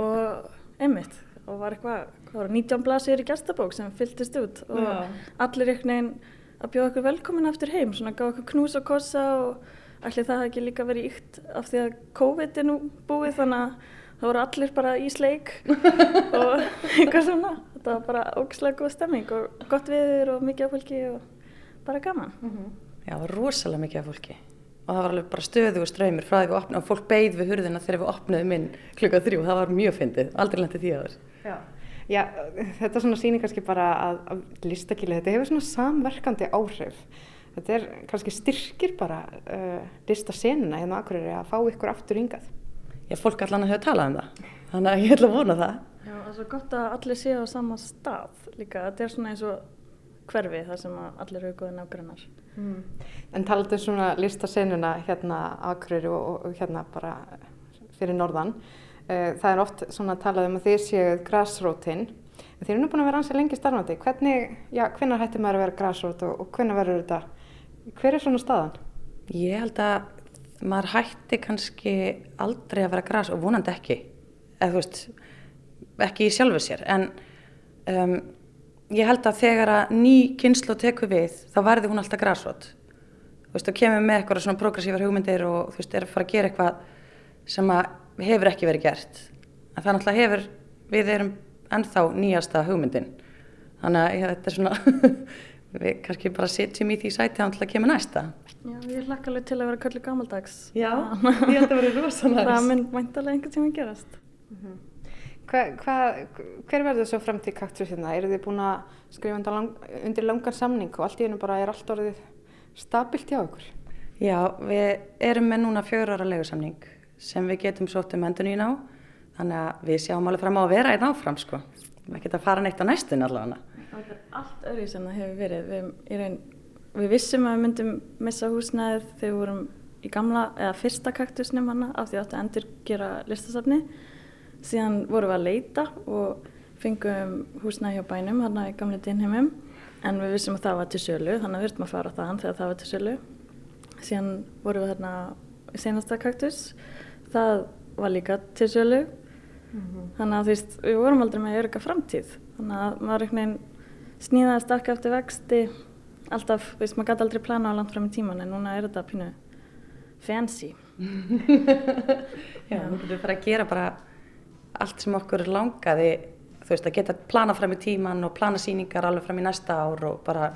Og einmitt og var eitthvað, hvað var 19 blasir í gestabók sem fylltist út. Og Já. allir einhvern veginn að bjóða okkur velkomin aftur heim, svona gaf okkur knús og kossa og allir það ekki líka verið ykt af því að COVID er nú búið þannig að það voru allir bara í sleik og eitthvað svona þetta var bara ógislega góð stemming og gott viður og mikið af fólki og bara gaman mm -hmm. Já, það var rosalega mikið af fólki og það var alveg bara stöðu og ströymir frá því við opnaðum og fólk beigð við hurðina þegar við opnaðum inn klukka þrjú, það var mjög fyndið, aldrei lendið því að það Já. Já, þetta svona sýnir kannski bara að, að listakilið, þetta hefur svona samverkandi áhrif. Þetta er kannski styrkir bara uh, listasenuna hérna á Akureyri að fá ykkur aftur yngað. Já, fólk allan að höfða talað um það, þannig að ég ætla að vona það. Já, það er svo gott að allir séu á sama stað líka, þetta er svona eins og hverfi þar sem allir eru góðin ágrinnar. Mm. En talaðu um svona listasenuna hérna á Akureyri og, og, hérna bara fyrir norðan. Eh, það er oft svona talað um að þið séuð grassrótin. Þið eru nú búin að vera ansið lengi starfandi. Hvernig, já, hvernig hættir maður að vera grassrót og, og hvernig verður þetta? Hver er svona staðan? Ég held að maður hætti kannski aldrei að vera grass og vonandi ekki. Eða þú veist, ekki í sjálfu sér. En um, ég held að þegar að ný kynslu tekur við, þá verður hún alltaf grassrót. Þú veist, þá kemur með eitthvað svona progressívar hugmyndir og þú veist, er að fara að gera eitthvað sem að hefur ekki verið gert en það náttúrulega hefur, við erum ennþá nýjasta hugmyndin þannig að þetta er svona við kannski bara setjum í því sæti að náttúrulega kemur næsta Já, ég hlakka alveg til að vera kallið gammaldags Já, ég held að vera rosalega Það mynd mæntalega einhvern tíma gerast mm -hmm. hva, hva, Hver verður þessu framtíð kaktur hérna? Eru þið búin að skrifa lang, undir langan samning og allt í hennu bara er allt orðið stabilt hjá ykkur? Já, við erum með núna fjögur ára legusamning sem við getum sótt um endun í ná þannig að við sjáum alveg fram á að vera einn áfram sko, við getum að fara neitt á næstun allavega. Það er allt öðru sem það hefur verið, við, raun, við vissum að við myndum missa húsnæðið þegar við vorum í gamla eða fyrsta kaktusnum hana af því að þetta endur gera listasafni síðan vorum við að leita og fengum húsnæði hjá bænum hana í gamle dinheimum en við vissum að það var til sölu þannig að við verðum að fara það þegar það var til sölu. Síðan vorum við hérna í senasta kaktus. Það var líka til sjölu mm -hmm. þannig að þú veist, við vorum aldrei með örygga framtíð. Þannig að maður einhvern veginn snýðaði stakka eftir vexti alltaf, þú veist, maður gæti aldrei plana á langt fram í tíman en núna er þetta pínu fancy Já, þú getur bara að gera bara allt sem okkur langaði þú veist, að geta plana fram í tíman og plana síningar alveg fram í næsta ár og bara,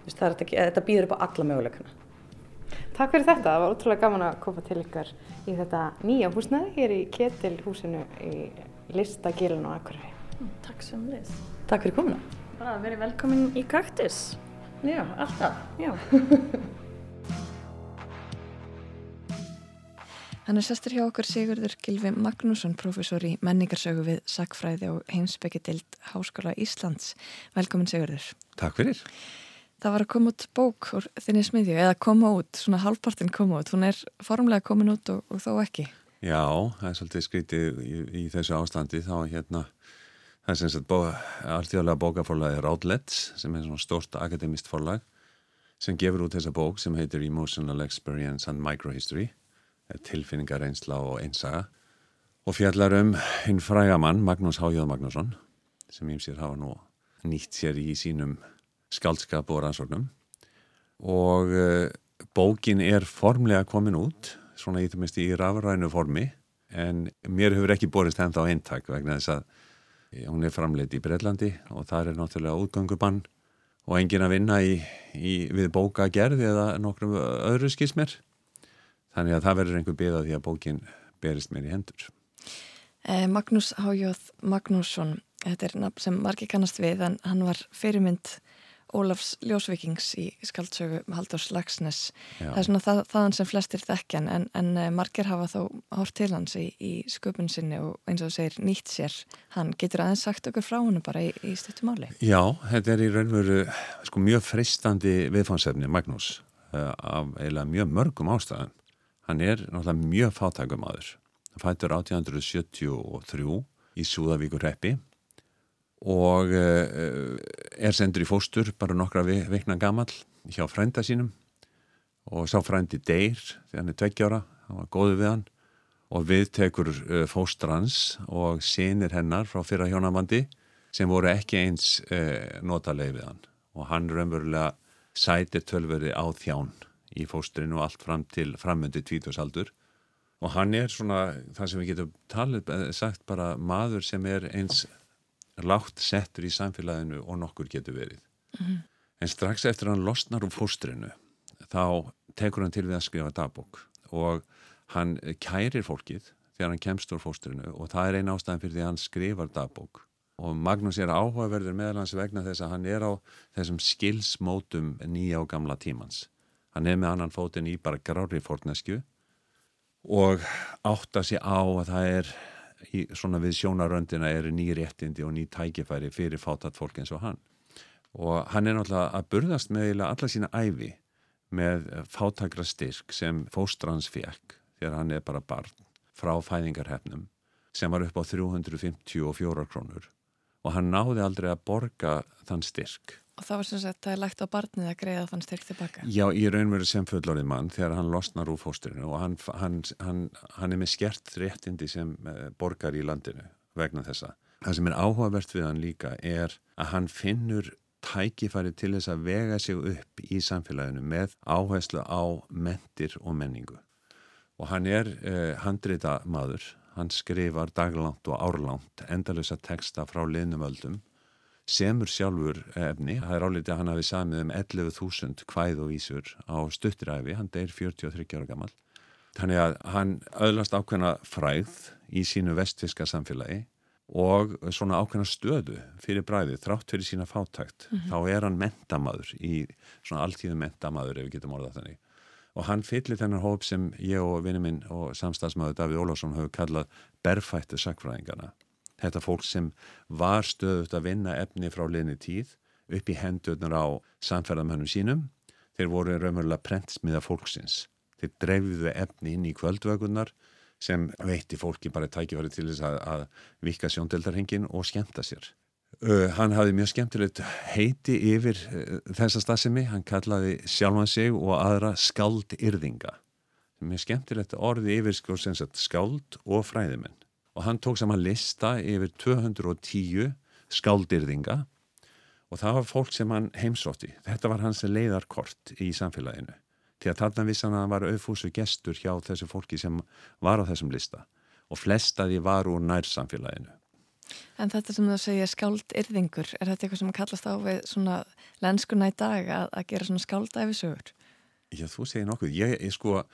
þú veist, þetta, þetta býður upp á alla möguleikana Takk fyrir þetta, það var útrúlega gaman að koma til ykkar í þetta nýja húsnaði hér í Ketilhúsinu í Listagilun og Akureyri. Takk sem leys. Takk fyrir komuna. Bara að vera velkomin í Kaktus. Já, alltaf. Já. Hann er sestur hjá okkur Sigurður Gilvi Magnússon, professor í menningarsögu við Sakfræði og heimsbyggjadild Háskóla Íslands. Velkomin Sigurður. Takk fyrir. Það var að koma út bók úr þinni smiðju eða koma út, svona halvpartin koma út. Hún er formlega komin út og, og þó ekki. Já, það er svolítið skrítið í, í þessu ástandi. Þá hérna, það er sem sagt alltíðarlega bókaforlagi Routledge sem er svona stort akademist forlag sem gefur út þessa bók sem heitir Emotional Experience and Microhistory tilfinningar, einsla og einsaga og fjallar um hinn frægamann Magnús Hájóð Magnússon sem ég sér hafa nú nýtt sér í sínum skaldskap og rannsóknum. Og uh, bókin er formlega komin út svona í það mest í rafrænu formi en mér hefur ekki borist ennþá eintak vegna þess að hún er framleitt í Breitlandi og það er náttúrulega útgangubann og engin að vinna í, í, við bókagerði eða nokkrum öðru skismer. Þannig að það verður einhver byggða því að bókin berist mér í hendur. Eh, Magnús Hájóð Magnússon þetta er nafn sem margir kannast við en hann var fyrirmynd Ólafs Ljósvikings í skaldsögu Haldurs Lagsnes. Það er svona það, þaðan sem flestir þekkjan en, en eh, margir hafa þó hort til hans í, í sköpun sinni og eins og segir nýtt sér. Hann getur aðeins sagt okkur frá hann bara í, í stuttumáli. Já, þetta er í raunveru sko, mjög freistandi viðfánsefni Magnús uh, af eiginlega mjög mörgum ástæðum. Hann er náttúrulega mjög fátækum aður. Hann fættur 1873 í Súðavíkur reppi og uh, er sendur í fóstur bara nokkra veikna gammal hjá frænda sínum. Og sá frændi deyr þegar hann er tveggjára, hann var góðu við hann. Og við tekur uh, fóstrans og sinir hennar frá fyrra hjónamandi sem voru ekki eins notalegi við hann. Og hann raunverulega sætir tölveri á þján í fóstrinu og allt fram til framundi tvítusaldur og hann er svona það sem við getum talið, eh, sagt bara maður sem er eins látt settur í samfélaginu og nokkur getur verið. Mm -hmm. En strax eftir hann losnar úr fóstrinu þá tekur hann til við að skrifa dagbók og hann kærir fólkið þegar hann kemst úr fóstrinu og það er einn ástæðan fyrir því að hann skrifar dagbók og Magnús er áhugaverður meðal hans vegna þess að hann er á þessum skilsmótum nýja og gamla tímans. Hann er með annan fótin í bara grári fórnesku og átta sig á að það er í, svona við sjónaröndina eru ný réttindi og ný tækifæri fyrir fátat fólk eins og hann. Og hann er náttúrulega að burðast með alla sína æfi með fátakra styrk sem fóstrans fekk þegar hann er bara barn frá fæðingarhefnum sem var upp á 354 krónur. Og hann náði aldrei að borga þann styrk Og það var sem sagt, það er lagt á barnið að greiða þann styrk tilbaka? Já, í raunveru sem fullorðið mann þegar hann losnar úr fósturinu og hann, hann, hann, hann er með skert réttindi sem eh, borgar í landinu vegna þessa. Það sem er áhugavert við hann líka er að hann finnur tækifæri til þess að vega sig upp í samfélaginu með áherslu á mentir og menningu. Og hann er eh, handrita maður, hann skrifar daglangt og árlangt endalösa texta frá liðnumöldum semur sjálfur efni. Það er álítið að hann hafi samið um 11.000 kvæð og vísur á stuttiræfi, hann deyr 43 ára gammal. Þannig að hann öðlast ákveðna fræð í sínu vestfiska samfélagi og svona ákveðna stöðu fyrir bræði, þrátt fyrir sína fátækt. Mm -hmm. Þá er hann mentamaður í svona alltíðu mentamaður ef við getum orðað þannig. Og hann fyllir þennan hóp sem ég og vinni minn og samstagsmaður Davíð Ólásson hafa kallað berfættu sakfræðingana þetta fólk sem var stöðut að vinna efni frá liðni tíð upp í hendurnar á samferðamönnum sínum þeir voru raunverulega prentsmiða fólksins. Þeir dreifðu efni inn í kvöldvögunar sem veitti fólki bara tækifæri til þess að, að vika sjóndeldarhengin og skemta sér. Uh, hann hafði mjög skemmtilegt heiti yfir uh, þessa stafsemi hann kallaði sjálfan sig og aðra skaldyrðinga mjög skemmtilegt orði yfir sko, skáld og fræðimenn og hann tók saman lista yfir 210 skáldirðinga og það var fólk sem hann heimsótti. Þetta var hans leiðarkort í samfélaginu. Til að þarna vissan að hann var auðfúsu gestur hjá þessu fólki sem var á þessum lista og flestaði var úr nærsamfélaginu. En þetta sem þú segja skáldirðingur, er þetta eitthvað sem kallast á við svona lenskuna í dag að, að gera svona skáldæfisögur? Já, þú segir nokkuð. Ég, ég sko,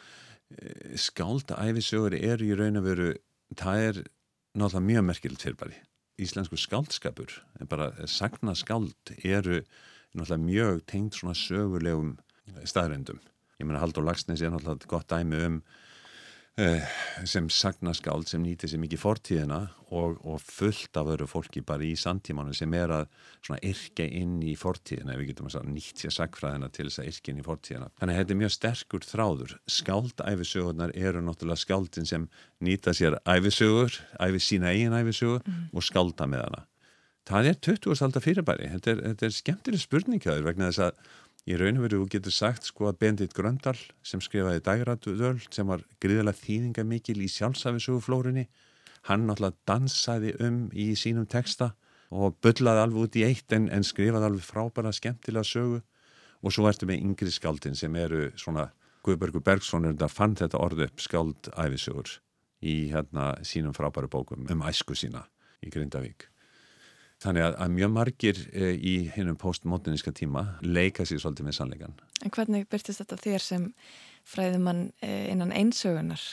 eh, skáldæfisögur eru í raun og veru það er náttúrulega mjög merkilegt fyrir bara íslensku skáldskapur en bara sagna skáld eru náttúrulega mjög tengt svona sögulegum staðrindum ég meina Haldur Lagsnes er náttúrulega gott dæmi um sem sagnaskáld sem nýti sér mikið fortíðina og, og fullt af öru fólki bara í samtímanu sem er að svona yrkja inn í fortíðina ef við getum að nýtt sér sagfræðina til þess að yrkja inn í fortíðina. Þannig að þetta er mjög sterkur þráður. Skáldæfisögurnar eru náttúrulega skáldin sem nýta sér æfisögur, æfi sína eigin æfisögur mm. og skálda með hana. Það er 20. aldar fyrirbæri. Þetta er, þetta er skemmtileg spurningkjöður vegna þess að Í raun og veru, þú getur sagt sko að Bendit Gröndal sem skrifaði Dægradöl sem var gríðilega þýðinga mikil í sjálfsafisuguflórunni, hann náttúrulega dansaði um í sínum texta og byllaði alveg út í eitt en, en skrifaði alveg frábæra skemmtilega sögu og svo ertu með yngri skaldin sem eru svona Guðbergur Bergson er þetta fann þetta orðu upp skaldæfisugur í hérna sínum frábæru bókum um æsku sína í Grindavík. Þannig að, að mjög margir e, í hennum postmoderníska tíma leika sér svolítið með sannleikan. En hvernig byrtist þetta þér sem fræðumann e, innan einsögunar?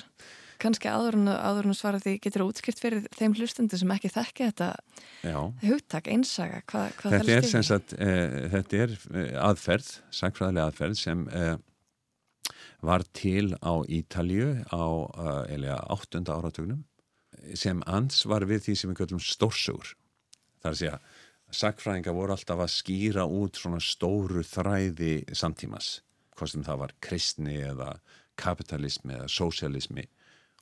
Kanski áður en svara því getur það útskrift fyrir þeim hlustundu sem ekki þekki þetta Já. hugtak, einsaga, Hva, hvað þetta er, sagt, e, þetta er aðferð, sagfræðilega aðferð sem var til á Ítalju á eða áttunda áratugnum sem ans var við því sem við kallum stórsugur Það er að segja, sakfræðinga voru alltaf að skýra út svona stóru þræði samtímas, hvort sem það var kristni eða kapitalismi eða sósialismi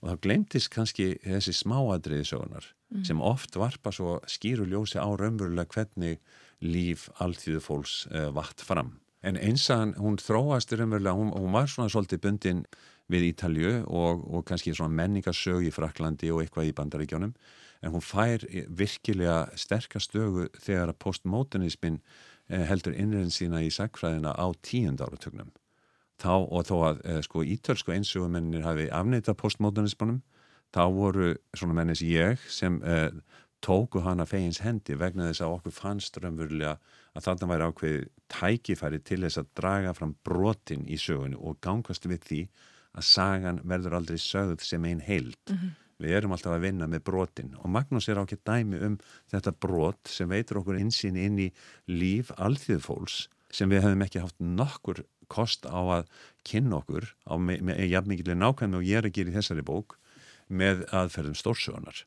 og það glemtist kannski þessi smáadriði sögunar mm. sem oft varpa svo skýru ljósi á raunverulega hvernig líf alltíðu fólks uh, vatt fram. En einsagan, hún þróast raunverulega, hún, hún var svona svolítið bundin við Ítalju og, og kannski svona menningarsög í Fraklandi og eitthvað í bandaríkjónum en hún fær virkilega sterkastögu þegar að postmodernismin eh, heldur innræðin sína í sagfræðina á tíund áratögnum þá og þó að eh, sko ítölsku einsögumennir hafi afneitað postmodernismunum þá voru svona mennis ég sem eh, tóku hana fegins hendi vegna þess að okkur fannst raunverulega að þarna væri ákveði tækifæri til þess að draga fram brotin í sögunni og gangast við því að sagan verður aldrei sögð sem einn heild. Mm -hmm. Við erum alltaf að vinna með brotin og Magnús er ákveð dæmi um þetta brot sem veitur okkur einsýn inn í líf alþjóðfólks sem við hefum ekki haft nokkur kost á að kynna okkur á jafn mikilvæg nákvæmlega og ég er að gera í þessari bók með aðferðum stórsögunar.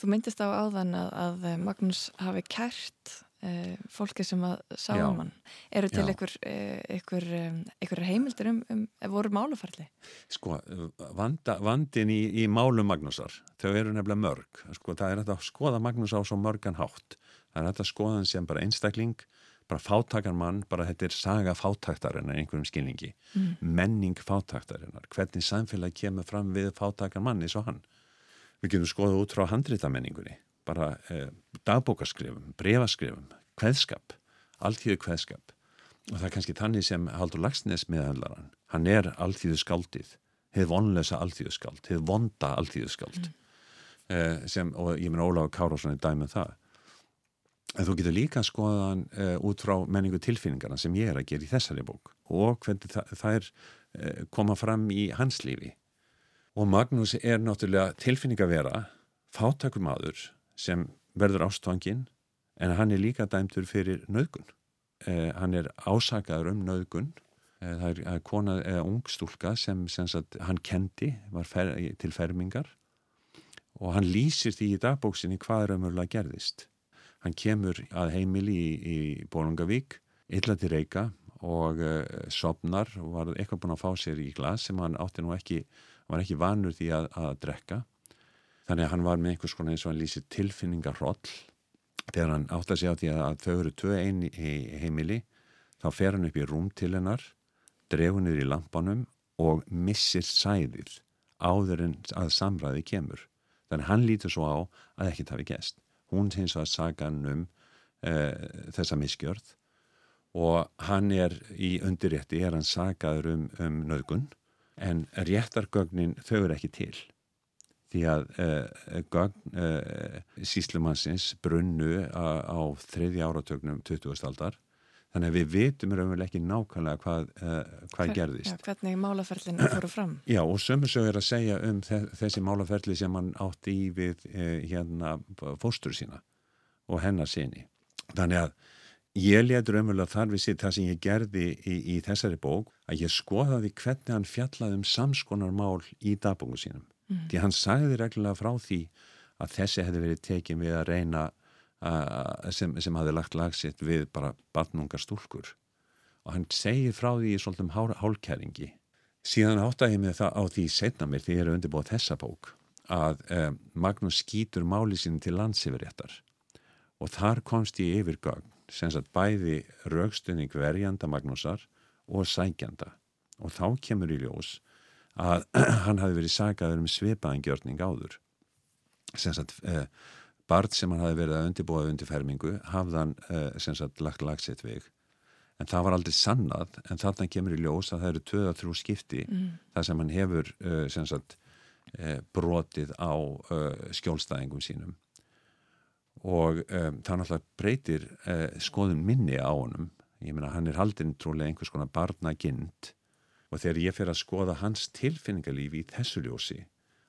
Þú myndist á áðan að, að Magnús hafi kært Uh, fólki sem að sá um hann. Eru til einhver, einhver, einhver heimildir um, um voru málufarli? Sko, vanda, vandin í, í málum Magnúsar, þau eru nefnilega mörg. Sko, það er að skoða Magnús á svo mörgan hátt, það er að skoða hann sem bara einstakling, bara fátakar mann bara þetta er saga fátaktarinnar einhverjum skilningi, mm. menning fátaktarinnar, hvernig samfélag kemur fram við fátakar mann eins og hann. Við getum skoðað út frá handritamenningunni bara eh, dagbókarskrifum, brefaskrifum, kveðskap, alltíðu kveðskap og það er kannski þannig sem Haldur Lagsnes meðhandlaran, hann. Er alltíðu skaldið, hefð vonlösa alltíðu skald, hefð vonda alltíðu skald mm. eh, sem, og ég minn Óláf Kárásson er dæmið um það. En þú getur líka skoðaðan eh, út frá menningu tilfinningarna sem ég er að gera í þessari bók. Og hvernig það, það er eh, koma fram í hans lífi. Og Magnús er náttúrulega tilfinningavera fátakumadur sem verður ástfangin en hann er líka dæmtur fyrir nöðgun. Eh, hann er ásakaður um nöðgun. Eh, það er kona eða ung stúlka sem, sem sagt, hann kendi, fer, til fermingar og hann lýsir því í dagbóksinni hvað raunverulega gerðist. Hann kemur að heimili í, í Bólungavík, illa til reyka og uh, sopnar og var eitthvað búin að fá sér í glas sem hann átti nú ekki, var ekki vanur því að, að drekka Þannig að hann var með einhvers konar eins og hann lýsir tilfinningarroll þegar hann átt að segja á því að þau eru tvö einn í heimili þá fer hann upp í rúm til hennar drefur niður í lampanum og missir sæðið áður en að samræði kemur. Þannig að hann lítur svo á að ekkert hafi gæst. Hún hins að saga hann um uh, þessa miskjörð og hann er í undirrétti, er hann sagaður um, um nöðgun en réttargögnin þau eru ekki til því að uh, gögn uh, síslumansins brunnu á, á þriðja áratögnum 20. aldar þannig að við vitum raunveruleg ekki nákvæmlega hvað, uh, hvað Hver, gerðist. Já, hvernig málaferlinu fóru fram? Já, og sömursög er að segja um þessi málaferli sem hann átti í við hérna fóstur sína og hennar síni. Þannig að ég letur raunverulega þar við sitt það sem ég gerði í, í þessari bók að ég skoðaði hvernig hann fjallaði um samskonarmál í dagbóku sínum Mm. Því hann sagði reglulega frá því að þessi hefði verið tekið við að reyna sem, sem hafði lagt lagsitt við bara barnungar stúlkur og hann segir frá því í svolítum hálkæringi. Síðan áttæði ég með það á því setna mér því ég er undirbúið þessa bók að um, Magnús skýtur máli sín til landsifréttar og þar komst ég yfir gang sem sagt bæði raugstunning verjanda Magnúsar og sækjanda og þá kemur í ljós að hann hafi verið sagaður um svipaðangjörning áður. Sem sagt eh, barð sem hann hafi verið að undirbúa undir fermingu hafðan eh, sem sagt lagt lagsitt veg en það var aldrei sannað en þarna kemur í ljós að það eru töða þrjú skipti mm. þar sem hann hefur eh, sem sagt eh, brotið á eh, skjólstæðingum sínum. Og eh, það náttúrulega breytir skoðun minni á honum. Ég meina hann er haldinn trúlega einhvers konar barnagind og þegar ég fer að skoða hans tilfinningalífi í þessu ljósi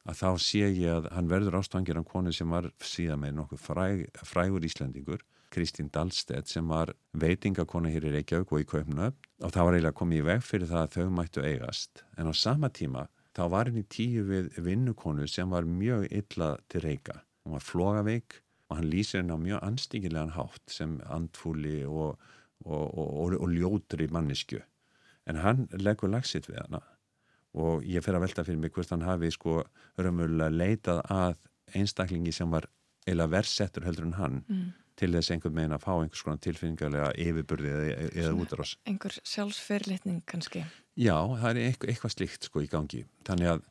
að þá sé ég að hann verður ástangir af konu sem var síðan með nokkuð fræg, frægur Íslandingur Kristín Dahlstedt sem var veitingakona hér í Reykjavík og í Kaupnöfn og það var eiginlega komið í veg fyrir það að þau mættu eigast. En á sama tíma þá var henni tíu við vinnukonu sem var mjög illa til reyka hún var flogaveik og hann lýsir henni á mjög anstíkilegan hátt sem andfúli og, og, og, og ljótri mannisku en hann leggur lagsitt við hana og ég fer að velta fyrir mig hvort hann hafi sko raunverulega leitað að einstaklingi sem var eila versettur heldur en hann mm. til þess einhvern megin að fá einhvers konar tilfinningarlega yfirburði eða, eða útrás. Einhver sjálfsfyrirlitning kannski? Já, það er eitthvað, eitthvað slíkt sko í gangi. Þannig að,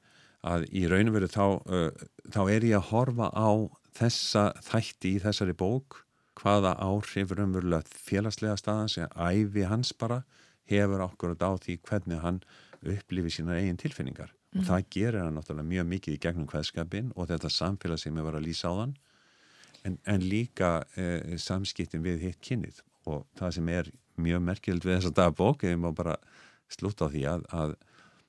að í raun og veru þá, uh, þá er ég að horfa á þessa þætti í þessari bók hvaða áhrif raunverulega félagslega staðan sem æfi hans bara hefur okkur dá því hvernig hann upplifir sína eigin tilfinningar. Mm. og það gerir hann náttúrulega mjög mikið í gegnum hvaðskapin og þetta samfélag sem var að lýsa á þann. En, en líka eh, samskiptin við hitt kynnið. Og það sem er mjög merkjöld við þessa dagbók, ég má bara slúta á því að, að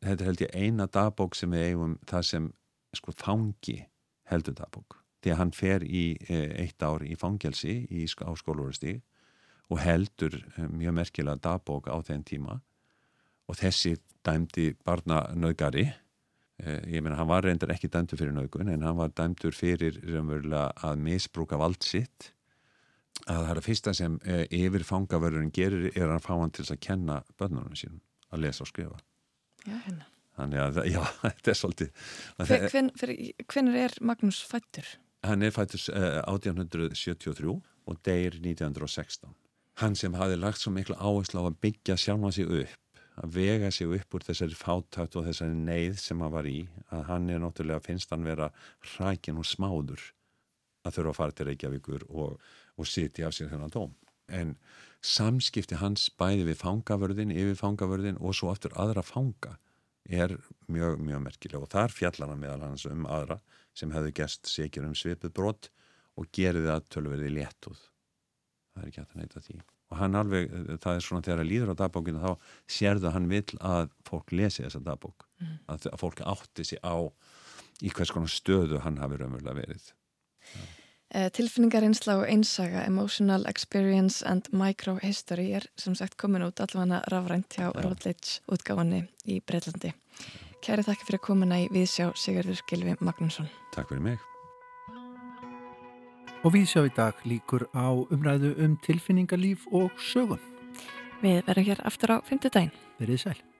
þetta held ég eina dagbók sem við eigum það sem sko þangi heldur dagbók. Því að hann fer í eh, eitt ár í fangelsi í, á skólurustíð og heldur eh, mjög merkilega dagbók á þenn tíma. Og þessi dæmdi barnanöðgari eh, ég meina hann var reyndar ekki dæmdur fyrir nöðgun en hann var dæmdur fyrir að misbrúka vald sitt. Að það er að fyrsta sem eh, yfir fangavörðurinn gerir er að fá hann til að kenna börnunum sínum að lesa og skrifa. Já, hérna. Þannig að, já, þetta er svolítið Hvernig er Magnús fættur? Hann er fættur uh, 1873 og deyr 1916 hann sem hafi lagt svo miklu áherslu á að byggja sjálfa sig upp að vega sig upp úr þessari fátætt og þessari neyð sem hann var í að hann er náttúrulega, finnst hann vera hrækin og smáður að þurfa að fara til Reykjavíkur og, og sitja af sér þennan dóm. En samskipti hans bæði við fangavörðin, yfir fangavörðin og svo aftur aðra fanga er mjög, mjög merkileg. Og þar fjallar hann meðal hans um aðra sem hefðu gæst sekjur um svipið brott og gerði það tölverði léttuð það er ekki hægt að neyta því. Og hann alveg, það er svona þegar að líður á dagbókinu þá sérðu að hann vil að fólk lesi þessa dagbók. Mm. að, að fólk átti sig á í hvers konar stöðu hann hafi raunverulega verið. Ja. Eh, Tilfinningarins og einsaga Emotional Experience and Microhistory er sem sagt komin út allavega rafrænt hjá Routledge útgáfanni í Breitlandi Kæri þakki fyrir komuna í Viðsjá Sigurður Gilvi Magnússon. Takk fyrir mig Og við sjá í dag líkur á umræðu um tilfinningarlíf og sögun. Við verðum hér aftur á 5. daginn. Verðið sæl.